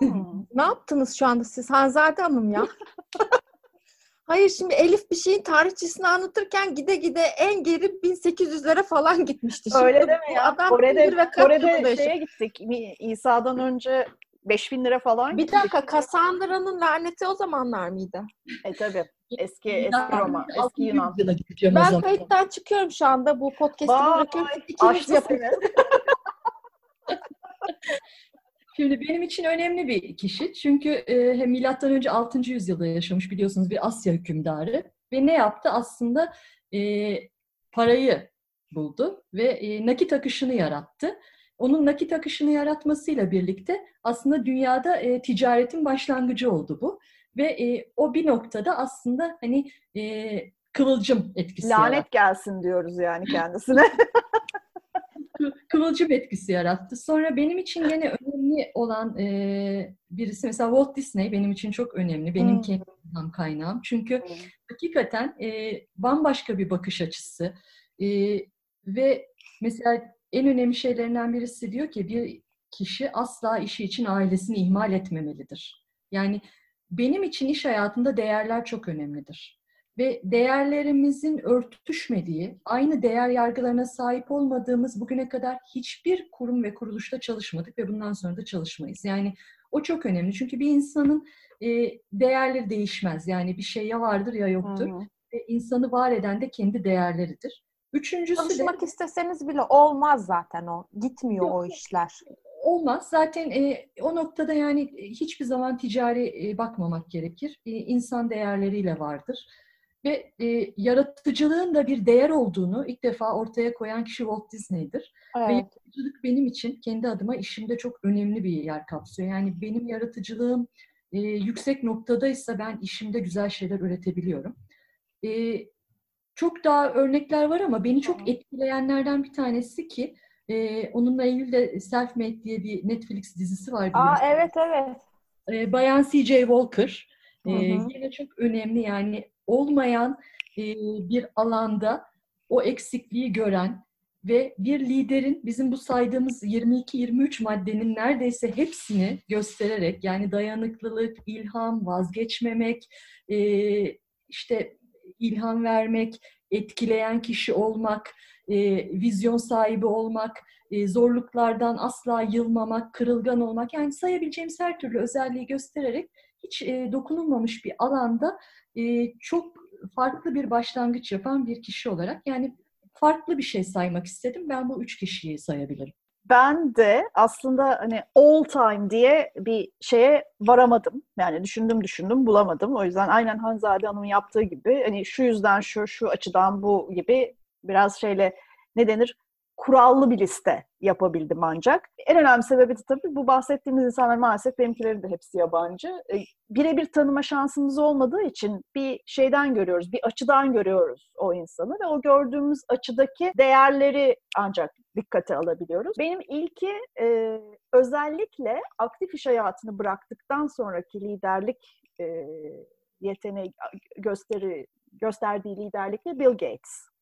Hmm. Ne yaptınız şu anda siz Hanzade Hanım ya? Hayır şimdi Elif bir şeyin tarihçesini anlatırken gide gide en geri 1800'lere falan gitmişti. Şimdi Öyle deme ya. Adam Kore'de, ve Kore'de şeye gittik. İsa'dan önce 5000 lira falan Bir dakika Kassandra'nın laneti o zamanlar mıydı? E tabii. Eski eski Roma, eski 600 Yunan. Ben kayıttan çıkıyorum şu anda. Bu podcast'ı Vay, bırakıyorum. Seni. Şimdi benim için önemli bir kişi. Çünkü e, hem milattan önce 6. yüzyılda yaşamış biliyorsunuz bir Asya hükümdarı ve ne yaptı? Aslında e, parayı buldu ve e, nakit akışını yarattı. onun nakit akışını yaratmasıyla birlikte aslında dünyada e, ticaretin başlangıcı oldu bu. Ve e, o bir noktada aslında hani e, kıvılcım etkisi Lanet yarattı. gelsin diyoruz yani kendisine. kıvılcım etkisi yarattı. Sonra benim için yine önemli olan e, birisi mesela Walt Disney benim için çok önemli. Benim Hmm. kendi kaynağım. Çünkü hakikaten e, bambaşka bir bakış açısı. E, ve mesela en önemli şeylerinden birisi diyor ki bir kişi asla işi için ailesini ihmal etmemelidir. Yani benim için iş hayatında değerler çok önemlidir. Ve değerlerimizin örtüşmediği, aynı değer yargılarına sahip olmadığımız bugüne kadar hiçbir kurum ve kuruluşta çalışmadık ve bundan sonra da çalışmayız. Yani o çok önemli. Çünkü bir insanın e, değerleri değişmez. Yani bir şey ya vardır ya yoktur. Hı hı. Ve insanı var eden de kendi değerleridir. Üçüncüsü de Çalışmak isteseniz bile olmaz zaten o. Gitmiyor Yok, o işler. olmaz. Zaten e, o noktada yani e, hiçbir zaman ticari e, bakmamak gerekir. E, insan değerleriyle vardır. Ve e, yaratıcılığın da bir değer olduğunu ilk defa ortaya koyan kişi Walt Disney'dir. Ve Evet. yaratıcılık benim için kendi adıma işimde çok önemli bir yer kapsıyor. Yani benim yaratıcılığım e, yüksek noktadaysa ben işimde güzel şeyler üretebiliyorum. E, çok daha örnekler var ama beni çok etkileyenlerden bir tanesi ki e, onunla Eylül'de Self-Made diye bir Netflix dizisi var. Aa biliyorsun. evet evet. E, Bayan C.J. Walker. E, Hı hı. yine çok önemli yani olmayan e, bir alanda o eksikliği gören ve bir liderin bizim bu saydığımız 22-23 maddenin neredeyse hepsini göstererek yani dayanıklılık, ilham, vazgeçmemek, e, işte ilham vermek, etkileyen kişi olmak, e, vizyon sahibi olmak, e, zorluklardan asla yılmamak, kırılgan olmak yani sayabileceğimiz her türlü özelliği göstererek hiç e, dokunulmamış bir alanda e, çok farklı bir başlangıç yapan bir kişi olarak yani farklı bir şey saymak istedim. Ben bu üç kişiyi sayabilirim. Ben de aslında hani all time diye bir şeye varamadım. Yani düşündüm düşündüm bulamadım. O yüzden aynen Hanzade Hanım'ın yaptığı gibi hani şu yüzden şu, şu açıdan bu gibi biraz şeyle ne denir? Kurallı bir liste yapabildim ancak. En önemli sebebi de tabii bu bahsettiğimiz insanlar maalesef benimkilerin de hepsi yabancı. E, Birebir tanıma şansımız olmadığı için bir şeyden görüyoruz, bir açıdan görüyoruz o insanı ve o gördüğümüz açıdaki değerleri ancak dikkate alabiliyoruz. Benim ilki e, özellikle aktif iş hayatını bıraktıktan sonraki liderlik e, yeteneği gösteri gösterdiği liderlikle Bill Gates.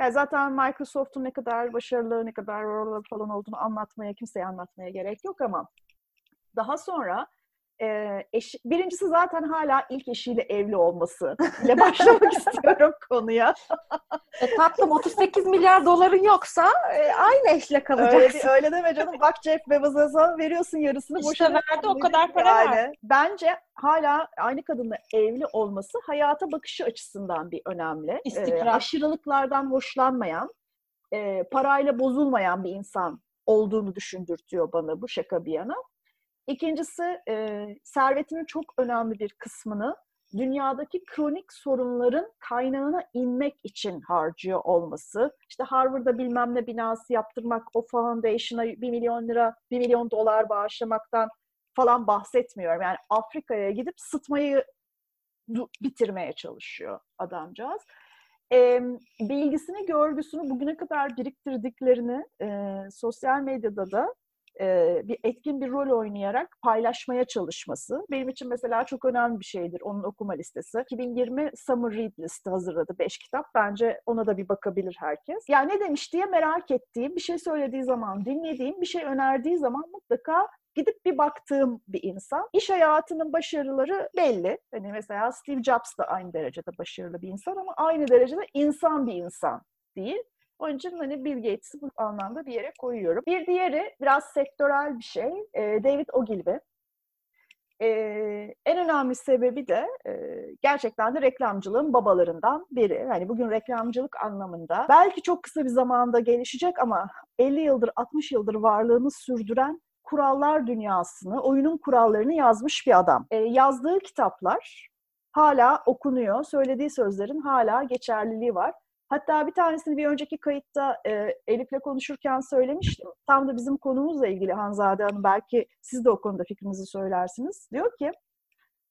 Yani zaten Microsoft'un ne kadar başarılı, ne kadar falan olduğunu anlatmaya, kimseye anlatmaya gerek yok ama daha sonra e, eş, birincisi zaten hala ilk eşiyle evli olması ile başlamak istiyorum konuya. E, tatlım 38 milyar doların yoksa e, aynı eşle Öyle, kalacaksın. öyle deme canım. Bak Jeff Bezos'a veriyorsun yarısını. İşte boşuna verdi, o kadar para yani. verdi. Bence hala aynı kadınla evli olması hayata bakışı açısından bir önemli. İstikrar. Ee, aşırılıklardan hoşlanmayan, e, parayla bozulmayan bir insan olduğunu düşündürtüyor bana bu şaka bir yana. İkincisi e, servetinin çok önemli bir kısmını dünyadaki kronik sorunların kaynağına inmek için harcıyor olması. İşte Harvard'da bilmem ne binası yaptırmak, o foundation'a bir milyon lira, bir milyon dolar bağışlamaktan falan bahsetmiyorum. Yani Afrika'ya gidip sıtmayı bitirmeye çalışıyor adamcağız. E, bilgisini, görgüsünü, bugüne kadar biriktirdiklerini e, sosyal medyada da bir etkin bir rol oynayarak paylaşmaya çalışması benim için mesela çok önemli bir şeydir onun okuma listesi. 2020 Summer Read listi hazırladı 5 kitap. Bence ona da bir bakabilir herkes. Yani ne demiş diye merak ettiğim, bir şey söylediği zaman, dinlediğim, bir şey önerdiği zaman mutlaka gidip bir baktığım bir insan. İş hayatının başarıları belli. Hani mesela Steve Jobs da aynı derecede başarılı bir insan ama aynı derecede insan bir insan değil. Onun için hani Bill Gates'i bu anlamda bir yere koyuyorum. Bir diğeri biraz sektörel bir şey. E, David Ogilvy. E, en önemli sebebi de e, gerçekten de reklamcılığın babalarından biri. Yani bugün reklamcılık anlamında belki çok kısa bir zamanda gelişecek ama 50 yıldır 60 yıldır varlığını sürdüren kurallar dünyasını, oyunun kurallarını yazmış bir adam. E, yazdığı kitaplar hala okunuyor, söylediği sözlerin hala geçerliliği var. Hatta bir tanesini bir önceki kayıtta e, Elif'le konuşurken söylemiştim. Tam da bizim konumuzla ilgili Hanzade Hanım belki siz de o konuda fikrinizi söylersiniz. Diyor ki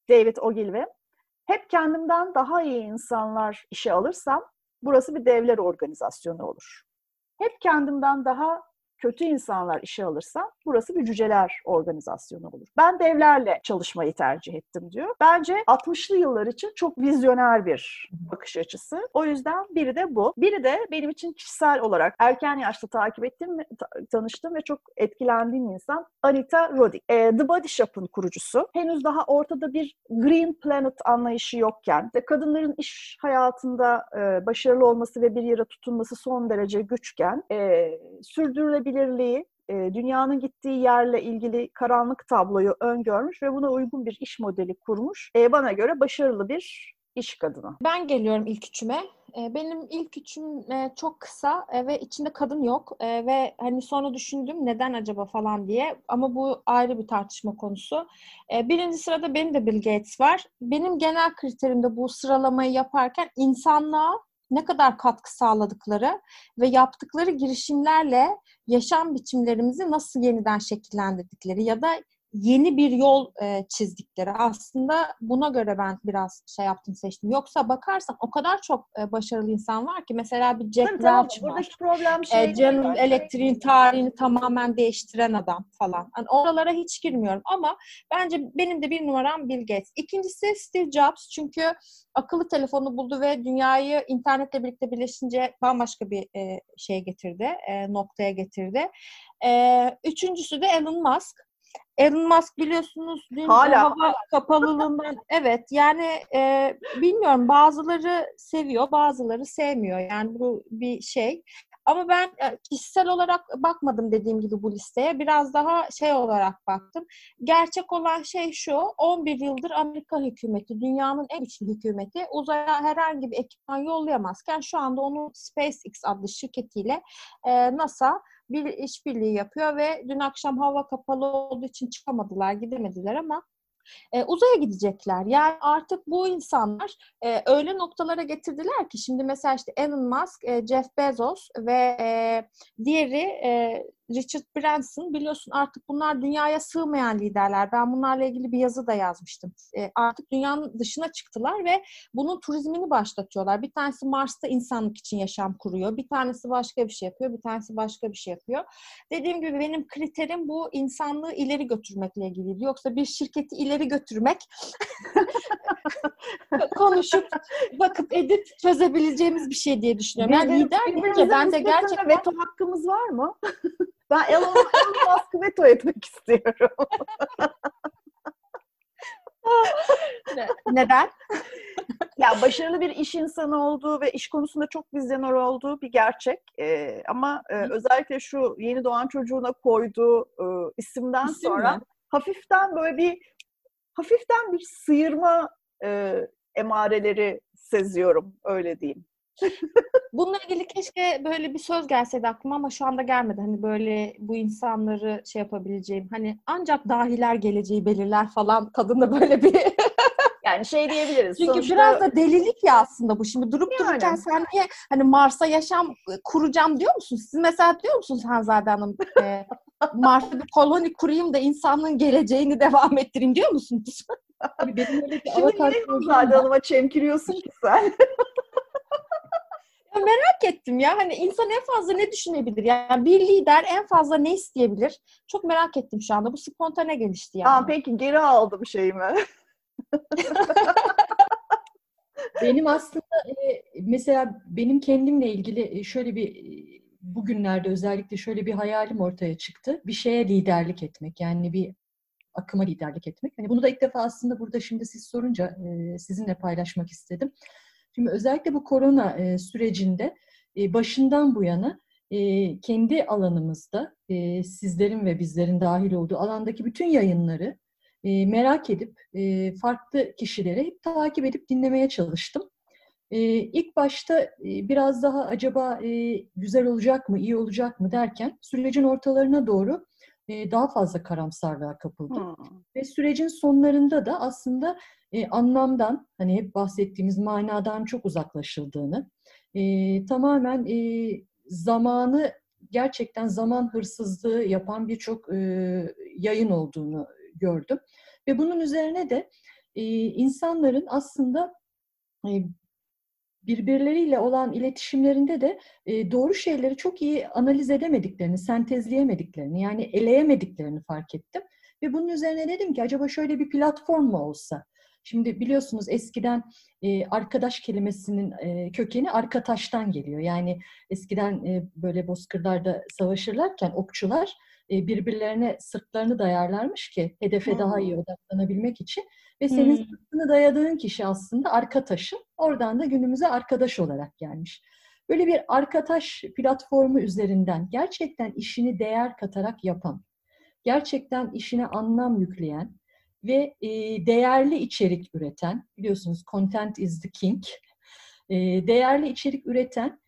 David Ogilvy, hep kendimden daha iyi insanlar işe alırsam burası bir devler organizasyonu olur. Hep kendimden daha kötü insanlar işe alırsam burası bir cüceler organizasyonu olur. Ben devlerle çalışmayı tercih ettim diyor. Bence 60'lı yıllar için çok vizyoner bir bakış açısı. O yüzden biri de bu. Biri de benim için kişisel olarak erken yaşta takip ettiğim, tanıştığım ve çok etkilendiğim insan Anita Roddick. E, The Body Shop'ın kurucusu. Henüz daha ortada bir Green Planet anlayışı yokken, de kadınların iş hayatında e, başarılı olması ve bir yere tutunması son derece güçken, e, sürdürülebilir sürdürülebilirliği, e, dünyanın gittiği yerle ilgili karanlık tabloyu öngörmüş ve buna uygun bir iş modeli kurmuş. E, bana göre başarılı bir iş kadını. Ben geliyorum ilk üçüme. E, benim ilk üçüm çok kısa ve içinde kadın yok ve hani sonra düşündüm neden acaba falan diye ama bu ayrı bir tartışma konusu. Birinci sırada benim de Bill Gates var. Benim genel kriterimde bu sıralamayı yaparken insanlığa ne kadar katkı sağladıkları ve yaptıkları girişimlerle yaşam biçimlerimizi nasıl yeniden şekillendirdikleri ya da yeni bir yol e, çizdikleri. Aslında buna göre ben biraz şey yaptım seçtim. Yoksa bakarsan o kadar çok e, başarılı insan var ki mesela bir Jack Welch tamam, var. Buradaki problem şey e, General Electric'in tarihini tamamen değiştiren adam falan. Yani oralara hiç girmiyorum ama bence benim de bir numaram Bill Gates. İkincisi Steve Jobs çünkü akıllı telefonu buldu ve dünyayı internetle birlikte birleşince bambaşka bir e, şeye getirdi, e, noktaya getirdi. E, üçüncüsü de Elon Musk. Elon Musk biliyorsunuz dün Hala. hava kapalılığından evet yani e, bilmiyorum bazıları seviyor bazıları sevmiyor yani bu bir şey ama ben e, kişisel olarak bakmadım dediğim gibi bu listeye. Biraz daha şey olarak baktım. Gerçek olan şey şu. 11 yıldır Amerika hükümeti, dünyanın en güçlü hükümeti uzaya herhangi bir ekipman yollayamazken şu anda onun SpaceX adlı şirketiyle e, NASA bir işbirliği yapıyor ve dün akşam hava kapalı olduğu için çıkamadılar, gidemediler ama e, uzaya gidecekler. Yani artık bu insanlar e, öyle noktalara getirdiler ki şimdi mesela işte Elon Musk, e, Jeff Bezos ve e, diğeri e, Richard Branson biliyorsun artık bunlar dünyaya sığmayan liderler. Ben bunlarla ilgili bir yazı da yazmıştım. E, artık dünyanın dışına çıktılar ve bunun turizmini başlatıyorlar. Bir tanesi Mars'ta insanlık için yaşam kuruyor. Bir tanesi başka bir şey yapıyor. Bir tanesi başka bir şey yapıyor. Dediğim gibi benim kriterim bu insanlığı ileri götürmekle ilgiliydi. Yoksa bir şirketi ileri götürmek konuşup bakıp edip çözebileceğimiz bir şey diye düşünüyorum. Yani lider deyince ben de gerçekten veto hakkımız var mı? Ben Elon, Elon Musk'ı veto etmek istiyorum. Neden? ya başarılı bir iş insanı olduğu ve iş konusunda çok vizyoner olduğu bir gerçek. Ee, ama e, özellikle şu yeni doğan çocuğuna koyduğu e, isimden İsim sonra mi? hafiften böyle bir hafiften bir sıyırma e, emareleri seziyorum öyle diyeyim. Bununla ilgili keşke böyle bir söz gelseydi aklıma ama şu anda gelmedi. Hani böyle bu insanları şey yapabileceğim. Hani ancak dahiler geleceği belirler falan. Kadında böyle bir Yani şey diyebiliriz. Çünkü sonuçta... biraz da delilik ya aslında bu. Şimdi durup yani. dururken sen niye hani Mars'a yaşam kuracağım diyor musun? Siz mesela diyor musunuz Hanzade Hanım? E, Mars'ta bir koloni kurayım da insanlığın geleceğini devam ettireyim diyor musunuz? Benim öyle bir Şimdi niye Hanzade Hanım'a çemkiriyorsun ki sen? Ya merak ettim ya hani insan en fazla ne düşünebilir? Yani bir lider en fazla ne isteyebilir? Çok merak ettim şu anda. Bu spontane gelişti yani. Tamam peki geri aldım şeyimi. benim aslında e, mesela benim kendimle ilgili e, şöyle bir e, bugünlerde özellikle şöyle bir hayalim ortaya çıktı. Bir şeye liderlik etmek yani bir akıma liderlik etmek. Hani bunu da ilk defa aslında burada şimdi siz sorunca sizinle paylaşmak istedim. Şimdi özellikle bu korona e, sürecinde e, başından bu yana e, kendi alanımızda e, sizlerin ve bizlerin dahil olduğu alandaki bütün yayınları e, merak edip e, farklı kişileri hep takip edip dinlemeye çalıştım. E, ilk başta e, biraz daha acaba e, güzel olacak mı, iyi olacak mı derken sürecin ortalarına doğru e, daha fazla karamsarlığa kapıldım. Hmm. Ve sürecin sonlarında da aslında e, anlamdan, hani hep bahsettiğimiz manadan çok uzaklaşıldığını, e, tamamen e, zamanı gerçekten zaman hırsızlığı yapan birçok e, yayın olduğunu gördüm. Ve bunun üzerine de e, insanların aslında e, birbirleriyle olan iletişimlerinde de e, doğru şeyleri çok iyi analiz edemediklerini, sentezleyemediklerini, yani eleyemediklerini fark ettim. Ve bunun üzerine dedim ki acaba şöyle bir platform mu olsa? Şimdi biliyorsunuz eskiden e, arkadaş kelimesinin e, kökeni arkataştan geliyor. Yani eskiden e, böyle bozkırlarda savaşırlarken okçular birbirlerine sırtlarını dayarlarmış ki hedefe hmm. daha iyi odaklanabilmek için. Ve senin hmm. sırtını dayadığın kişi aslında arkadaşın. Oradan da günümüze arkadaş olarak gelmiş. Böyle bir arkadaş platformu üzerinden gerçekten işini değer katarak yapan, gerçekten işine anlam yükleyen ve e, değerli içerik üreten, biliyorsunuz content is the king, e, değerli içerik üreten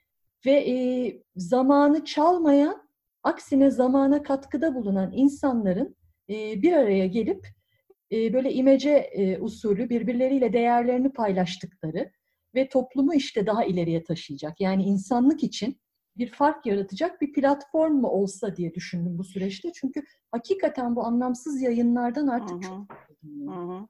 ve e, zamanı çalmayan, aksine zamana katkıda bulunan insanların e, bir araya gelip e, böyle imece e, usulü birbirleriyle değerlerini paylaştıkları ve toplumu işte daha ileriye taşıyacak. Yani insanlık için bir fark yaratacak bir platform mu olsa diye düşündüm bu süreçte. Çünkü hakikaten bu anlamsız yayınlardan artık Hı-hı. çok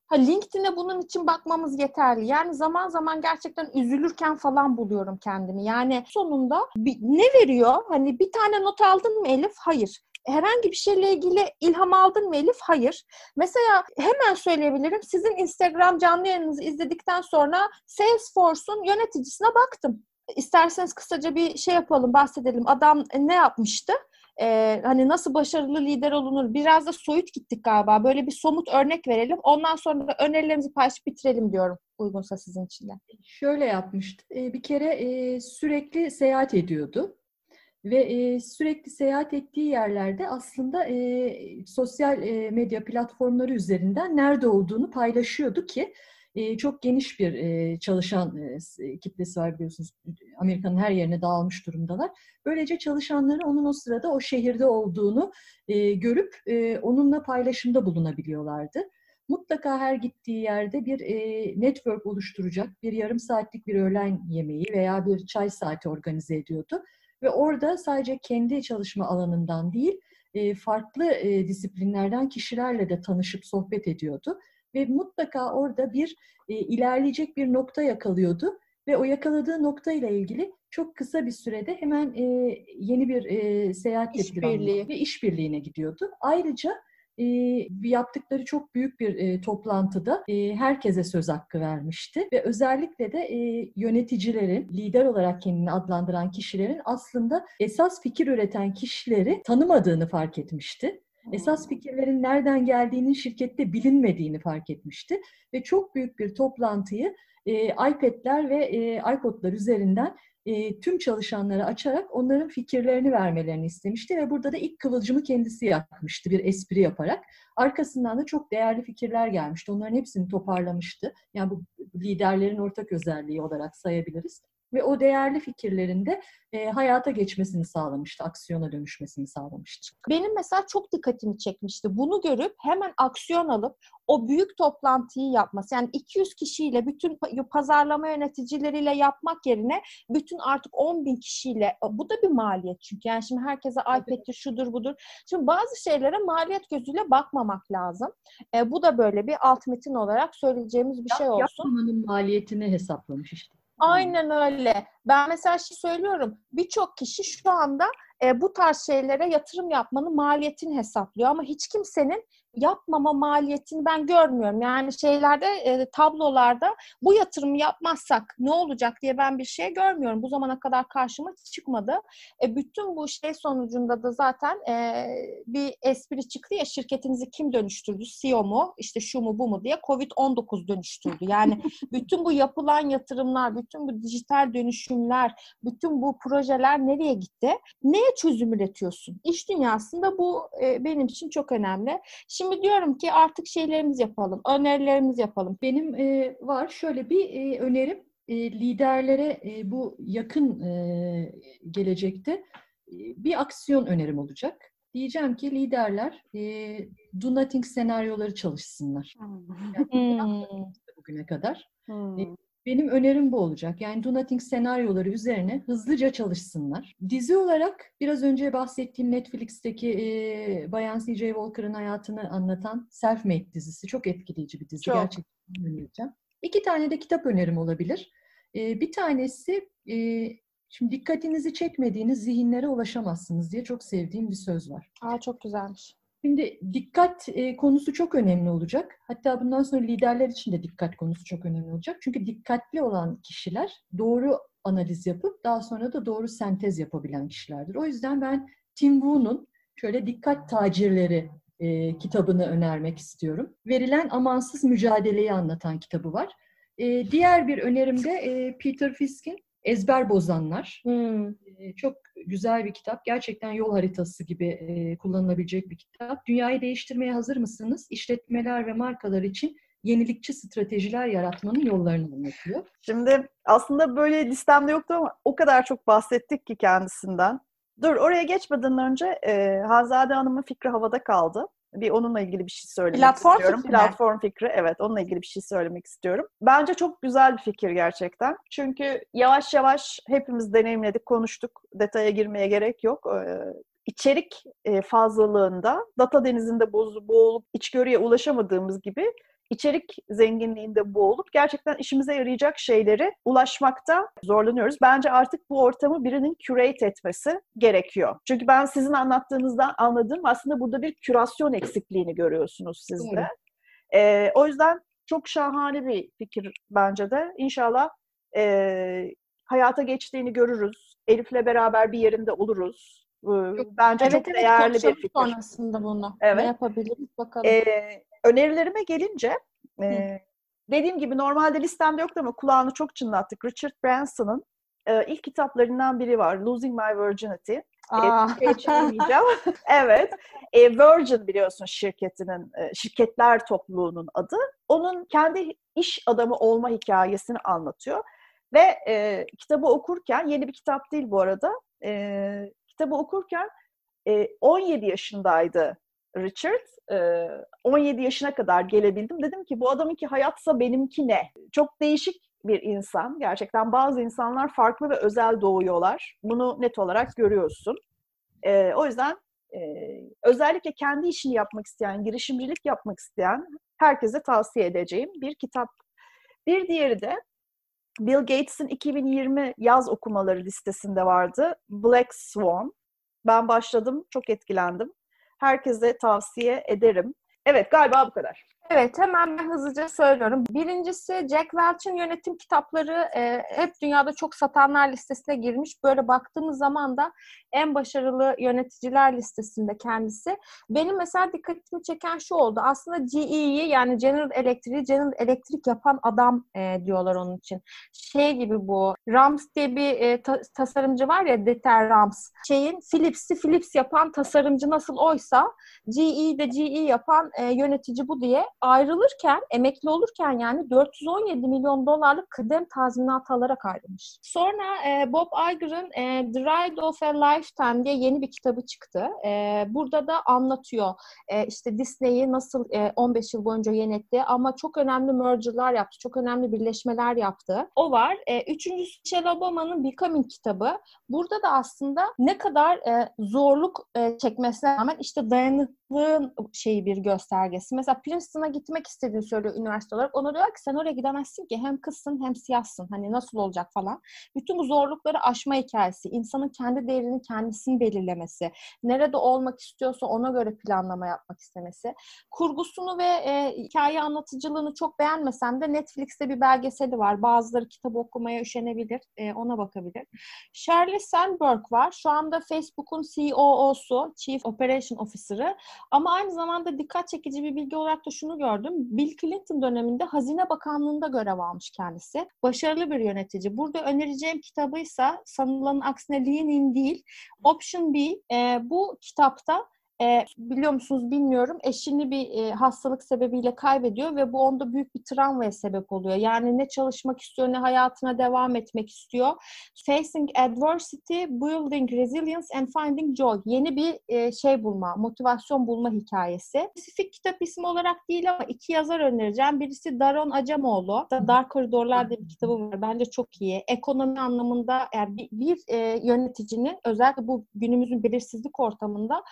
Ha LinkedIn'e bunun için bakmamız yeterli. Yani zaman zaman gerçekten üzülürken falan buluyorum kendimi. Yani sonunda bir, ne veriyor? Hani bir tane not aldın mı Elif? Hayır herhangi bir şeyle ilgili ilham aldın mı Elif? Hayır. Mesela hemen söyleyebilirim. Sizin Instagram canlı yayınınızı izledikten sonra Salesforce'un yöneticisine baktım. İsterseniz kısaca bir şey yapalım, bahsedelim. Adam ne yapmıştı? Ee, hani nasıl başarılı lider olunur? Biraz da soyut gittik galiba. Böyle bir somut örnek verelim. Ondan sonra da önerilerimizi paylaşıp bitirelim diyorum. Uygunsa sizin için de. Şöyle yapmıştı. Ee, bir kere e, sürekli seyahat ediyordu. Ve e, sürekli seyahat ettiği yerlerde aslında e, sosyal e, medya platformları üzerinden nerede olduğunu paylaşıyordu ki çok geniş bir çalışan e, kitlesi var biliyorsunuz. Amerika'nın her yerine dağılmış durumdalar. Böylece çalışanları onun o sırada o şehirde olduğunu görüp onunla paylaşımda bulunabiliyorlardı. Mutlaka her gittiği yerde bir network oluşturacak bir yarım saatlik bir öğlen yemeği veya bir çay saati organize ediyordu. Ve orada sadece kendi çalışma alanından değil, farklı disiplinlerden kişilerle de tanışıp sohbet ediyordu ve mutlaka orada bir e, ilerleyecek bir nokta yakalıyordu. Ve o yakaladığı nokta ile ilgili çok kısa bir sürede hemen e, yeni bir e, seyahat işbirliği. ve işbirliğine gidiyordu. Ayrıca e, yaptıkları çok büyük bir e, toplantıda e, herkese söz hakkı vermişti. Ve özellikle de e, yöneticilerin, lider olarak kendini adlandıran kişilerin aslında esas fikir üreten kişileri tanımadığını fark etmişti esas fikirlerin nereden geldiğinin şirkette bilinmediğini fark etmişti ve çok büyük bir toplantıyı e, iPad'ler ve e, iPod'lar üzerinden e, tüm çalışanlara açarak onların fikirlerini vermelerini istemişti ve burada da ilk kıvılcımı kendisi yakmıştı bir espri yaparak. Arkasından da çok değerli fikirler gelmişti. Onların hepsini toparlamıştı. Yani bu liderlerin ortak özelliği olarak sayabiliriz ve o değerli fikirlerinde e, hayata geçmesini sağlamıştı, aksiyona dönüşmesini sağlamıştı. Benim mesela çok dikkatimi çekmişti. Bunu görüp hemen aksiyon alıp o büyük toplantıyı yapması. Yani 200 kişiyle bütün pazarlama yöneticileriyle yapmak yerine bütün artık 10 bin kişiyle bu da bir maliyet çünkü. Yani şimdi herkese iPad'tir, şudur budur. Şimdi bazı şeylere maliyet gözüyle bakmamak lazım. E, bu da böyle bir alt metin olarak söyleyeceğimiz bir şey olsun. Yapmamanın maliyetini hesaplamış işte. Aynen öyle. Ben mesela şey söylüyorum. Birçok kişi şu anda e, bu tarz şeylere yatırım yapmanın maliyetini hesaplıyor ama hiç kimsenin yapmama maliyetini ben görmüyorum. Yani şeylerde e, tablolarda bu yatırımı yapmazsak ne olacak diye ben bir şey görmüyorum. Bu zamana kadar karşıma çıkmadı. E, bütün bu şey sonucunda da zaten e, bir espri çıktı ya şirketinizi kim dönüştürdü? CEO mu? İşte şu mu bu mu diye Covid-19 dönüştürdü. Yani bütün bu yapılan yatırımlar, bütün bu dijital dönüşümler, bütün bu projeler nereye gitti? Neye çözüm üretiyorsun? İş dünyasında bu e, benim için çok önemli. Şimdi diyorum ki artık şeylerimiz yapalım, önerilerimiz yapalım. Benim e, var şöyle bir e, önerim. E, liderlere e, bu yakın e, gelecekte e, bir aksiyon önerim olacak. Diyeceğim ki liderler e, do nothing senaryoları çalışsınlar. Yani, hmm. bugüne kadar. Hmm. E, Benim önerim bu olacak. Yani Do Nothing senaryoları üzerine hızlıca çalışsınlar. Dizi olarak biraz önce bahsettiğim Netflix'teki e, Bayan C.J. Walker'ın hayatını anlatan Self-Made dizisi çok etkileyici bir dizi. Çok. Gerçekten önereceğim. İki tane de kitap önerim olabilir. E, bir tanesi e, şimdi dikkatinizi çekmediğiniz zihinlere ulaşamazsınız diye çok sevdiğim bir söz var. Aa çok güzelmiş. Şimdi dikkat e, konusu çok önemli olacak. Hatta bundan sonra liderler için de dikkat konusu çok önemli olacak. Çünkü dikkatli olan kişiler doğru analiz yapıp daha sonra da doğru sentez yapabilen kişilerdir. O yüzden ben Tim Wu'nun şöyle Dikkat Tacirleri e, kitabını önermek istiyorum. Verilen amansız mücadeleyi anlatan kitabı var. E, diğer bir önerim de e, Peter Fisk'in Ezber Bozanlar. Hmm. Ee, Çok güzel bir kitap. Gerçekten yol haritası gibi e, kullanılabilecek bir kitap. Dünyayı değiştirmeye hazır mısınız? İşletmeler ve markalar için yenilikçi stratejiler yaratmanın yollarını anlatıyor. Şimdi aslında böyle listemde yoktu ama o kadar çok bahsettik ki kendisinden. Dur oraya geçmeden önce e, Hanzade Hanım'ın fikri havada kaldı. Bir onunla ilgili bir şey söylemek Platform istiyorum. fikri? Platform fikri evet onunla ilgili bir şey söylemek istiyorum. Bence çok güzel bir fikir gerçekten. Çünkü yavaş yavaş hepimiz deneyimledik, konuştuk. Detaya girmeye gerek yok. Ee, içerik e, fazlalığında data denizinde boğulup içgörüye ulaşamadığımız gibi içerik zenginliğinde boğulup gerçekten işimize yarayacak şeyleri ulaşmakta zorlanıyoruz. Bence artık bu ortamı birinin curate etmesi gerekiyor. Çünkü ben sizin anlattığınızdan anladığım aslında burada bir kürasyon eksikliğini görüyorsunuz siz de. Ee, o yüzden çok şahane bir fikir bence de. İnşallah e, hayata geçtiğini görürüz. Elif'le beraber bir yerinde oluruz. Ee, Bence Evet çok evet değerli bir fikir. sonrasında bunu. Evet. Ne yapabiliriz bakalım. Ee, önerilerime gelince e, dediğim gibi normalde listemde yoktu ama kulağını çok çınlattık. Richard Branson'ın e, ilk kitaplarından biri var. Losing My Virginity. Aa. E, çevirmeyeceğim. evet. E, Virgin biliyorsun şirketinin, e, şirketler topluluğunun adı. Onun kendi iş adamı olma hikayesini anlatıyor. Ve e, kitabı okurken, yeni bir kitap değil bu arada, e, kitabı okurken e, 17 yaşındaydı Richard. E, 17 yaşına kadar gelebildim. Dedim ki bu adamınki hayatsa benimki ne? Çok değişik bir insan. Gerçekten bazı insanlar farklı ve özel doğuyorlar. Bunu net olarak görüyorsun. E, o yüzden e, özellikle kendi işini yapmak isteyen, girişimcilik yapmak isteyen herkese tavsiye edeceğim bir kitap. Bir diğeri de Bill Gates'in 2020 yaz okumaları listesinde vardı. Black Swan. Ben başladım, çok etkilendim. Herkese tavsiye ederim. Evet, galiba bu kadar. Evet, hemen ben hızlıca söylüyorum. Birincisi Jack Welch'in yönetim kitapları e, hep dünyada çok satanlar listesine girmiş. Böyle baktığımız zaman da en başarılı yöneticiler listesinde kendisi. Benim mesela dikkatimi çeken şu oldu. Aslında GE'yi yani General Electric'i General Electric yapan adam e, diyorlar onun için. Şey gibi bu. Rams diye bir e, ta- tasarımcı var ya Dieter Rams. Şeyin Philips'i Philips yapan tasarımcı nasıl oysa GE de GE yapan e, yönetici bu diye ayrılırken, emekli olurken yani 417 milyon dolarlık kıdem tazminatı alarak ayrılmış. Sonra e, Bob Iger'ın e, The Ride of a Lifetime diye yeni bir kitabı çıktı. E, burada da anlatıyor e, işte Disney'i nasıl e, 15 yıl boyunca yönetti ama çok önemli merger'lar yaptı, çok önemli birleşmeler yaptı. O var. E, üçüncüsü Michelle Obama'nın Becoming kitabı. Burada da aslında ne kadar e, zorluk e, çekmesine rağmen işte dayanıklılığın şeyi bir göstergesi. Mesela Princeton'a gitmek istediğini söylüyor üniversite olarak. Ona diyorlar ki sen oraya gidemezsin ki hem kızsın hem siyahsın. Hani nasıl olacak falan. Bütün bu zorlukları aşma hikayesi. insanın kendi değerini kendisinin belirlemesi. Nerede olmak istiyorsa ona göre planlama yapmak istemesi. Kurgusunu ve e, hikaye anlatıcılığını çok beğenmesem de Netflix'te bir belgeseli var. Bazıları kitap okumaya üşenebilir. e, ona bakabilir. Shirley Sandberg var. Şu anda Facebook'un COO'su, Chief Operation Officer'ı. Ama aynı zamanda dikkat çekici bir bilgi olarak da şunu gördüm. Bill Clinton döneminde Hazine Bakanlığı'nda görev almış kendisi. Başarılı bir yönetici. Burada önereceğim kitabıysa sanılanın aksine Lean In değil, Option B. E, bu kitapta e, biliyor musunuz bilmiyorum eşini bir e, hastalık sebebiyle kaybediyor ve bu onda büyük bir travmaya sebep oluyor. Yani ne çalışmak istiyor ne hayatına devam etmek istiyor. Facing adversity, building resilience and finding joy. Yeni bir e, şey bulma, motivasyon bulma hikayesi. Spesifik kitap ismi olarak değil ama iki yazar önereceğim. Birisi Daron Acemoğlu. Dar Koridorlar diye bir kitabı var. Bence çok iyi. Ekonomi anlamında yani bir, bir e, yöneticinin özellikle bu günümüzün belirsizlik ortamında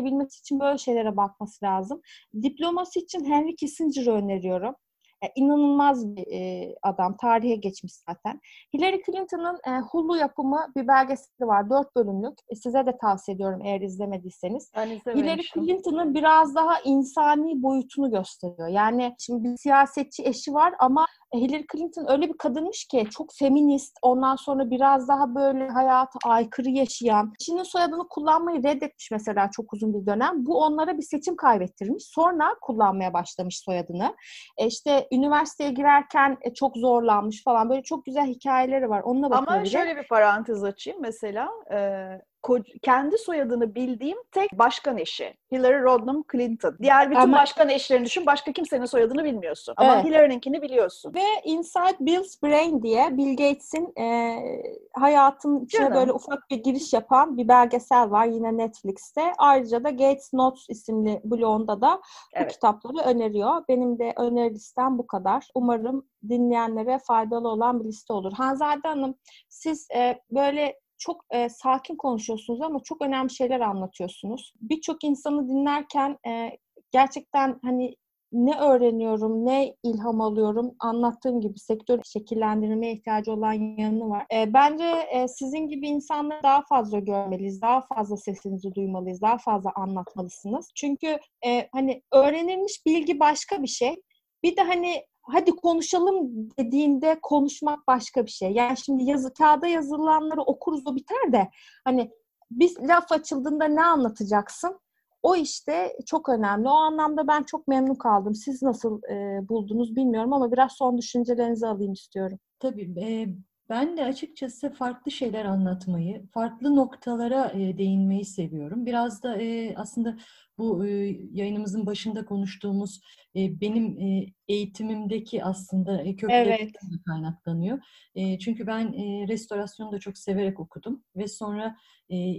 anlayabilmesi için böyle şeylere bakması lazım. Diploması için Henry Kissinger'ı öneriyorum. E, inanılmaz bir e, adam. Tarihe geçmiş zaten. Hillary Clinton'ın e, Hulu yapımı bir belgeseli var. Dört bölümlük. E, size de tavsiye ediyorum eğer izlemediyseniz. Ben Hillary. Clinton'ın biraz daha insani boyutunu gösteriyor. Yani şimdi bir siyasetçi eşi var ama Hillary Clinton öyle bir kadınmış ki çok feminist, ondan sonra biraz daha böyle hayata aykırı yaşayan, eşinin soyadını kullanmayı reddetmiş mesela çok uzun bir dönem. Bu onlara bir seçim kaybettirmiş. Sonra kullanmaya başlamış soyadını. E işte üniversiteye girerken e, çok zorlanmış falan. Böyle çok güzel hikayeleri var. Onunla Ama bakılabilir. şöyle bir parantez açayım. Mesela e, kendi soyadını bildiğim tek başkan eşi. Hillary Rodham Clinton. Diğer bütün Ama- başkan eşlerini düşün. Başka kimsenin soyadını bilmiyorsun. Ama Evet. Hillary'ninkini biliyorsun. Ve Inside Bill's Brain diye Bill Gates'in e, hayatın içine Canım. böyle ufak bir giriş yapan bir belgesel var yine Netflix'te. Ayrıca da Gates Notes isimli blogunda da bu Evet. kitapları öneriyor. Benim de öneri listem bu kadar. Umarım dinleyenlere faydalı olan bir liste olur. Hanzade Hanım siz e, böyle çok e, sakin konuşuyorsunuz ama çok önemli şeyler anlatıyorsunuz. Birçok insanı dinlerken e, gerçekten hani ne öğreniyorum, ne ilham alıyorum anlattığım gibi sektör şekillendirmeye ihtiyacı olan yanı var. E, bence e, sizin gibi insanları daha fazla görmeliyiz, daha fazla sesinizi duymalıyız, daha fazla anlatmalısınız. Çünkü e, hani öğrenilmiş bilgi başka bir şey. Bir de hani hadi konuşalım dediğinde konuşmak başka bir şey. Yani şimdi yazı kağıda yazılanları okuruz o biter de hani bir laf açıldığında ne anlatacaksın? O işte çok önemli. O anlamda ben çok memnun kaldım. Siz nasıl e, buldunuz bilmiyorum ama biraz son düşüncelerinizi alayım istiyorum. Tabii e, ben de açıkçası farklı şeyler anlatmayı, farklı noktalara e, değinmeyi seviyorum. Biraz da e, aslında bu e, yayınımızın başında konuştuğumuz e, benim e, eğitimimdeki aslında e, köklerinden de kaynaklanıyor. Çünkü ben restorasyonu da çok severek okudum ve sonra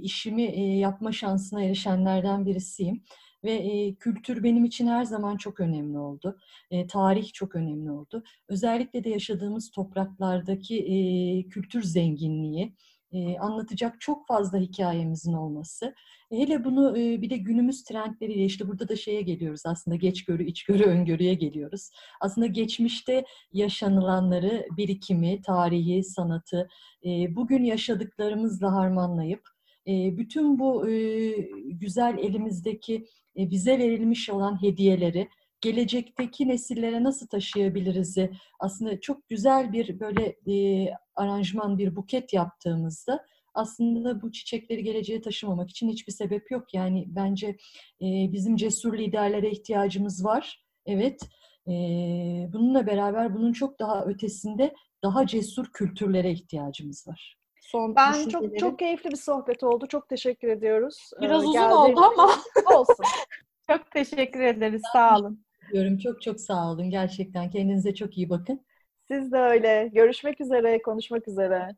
işimi yapma şansına erişenlerden birisiyim. Ve e, kültür benim için her zaman çok önemli oldu. E, tarih çok önemli oldu. Özellikle de yaşadığımız topraklardaki e, kültür zenginliği, e, anlatacak çok fazla hikayemizin olması. E, hele bunu e, bir de günümüz trendleriyle işte burada da şeye geliyoruz aslında geçgörü, içgörü, öngörüye geliyoruz. Aslında geçmişte yaşanılanları, birikimi, tarihi, sanatı, e, bugün yaşadıklarımızla harmanlayıp e, bütün bu e, güzel elimizdeki e, bize verilmiş olan hediyeleri gelecekteki nesillere nasıl taşıyabiliriz'i aslında çok güzel bir böyle e, aranjman, bir buket yaptığımızda aslında bu çiçekleri geleceğe taşımamak için hiçbir sebep yok. Yani bence e, bizim cesur liderlere ihtiyacımız var. Evet. E, bununla beraber bunun çok daha ötesinde daha cesur kültürlere ihtiyacımız var. Son Ben çok çok keyifli bir sohbet oldu. Çok teşekkür ediyoruz. biraz Ee, uzun oldu ama. Olsun. çok teşekkür ederiz. Sağ olun. Diyorum çok çok sağ olun. Gerçekten kendinize çok iyi bakın. Siz de öyle. Görüşmek üzere, konuşmak üzere.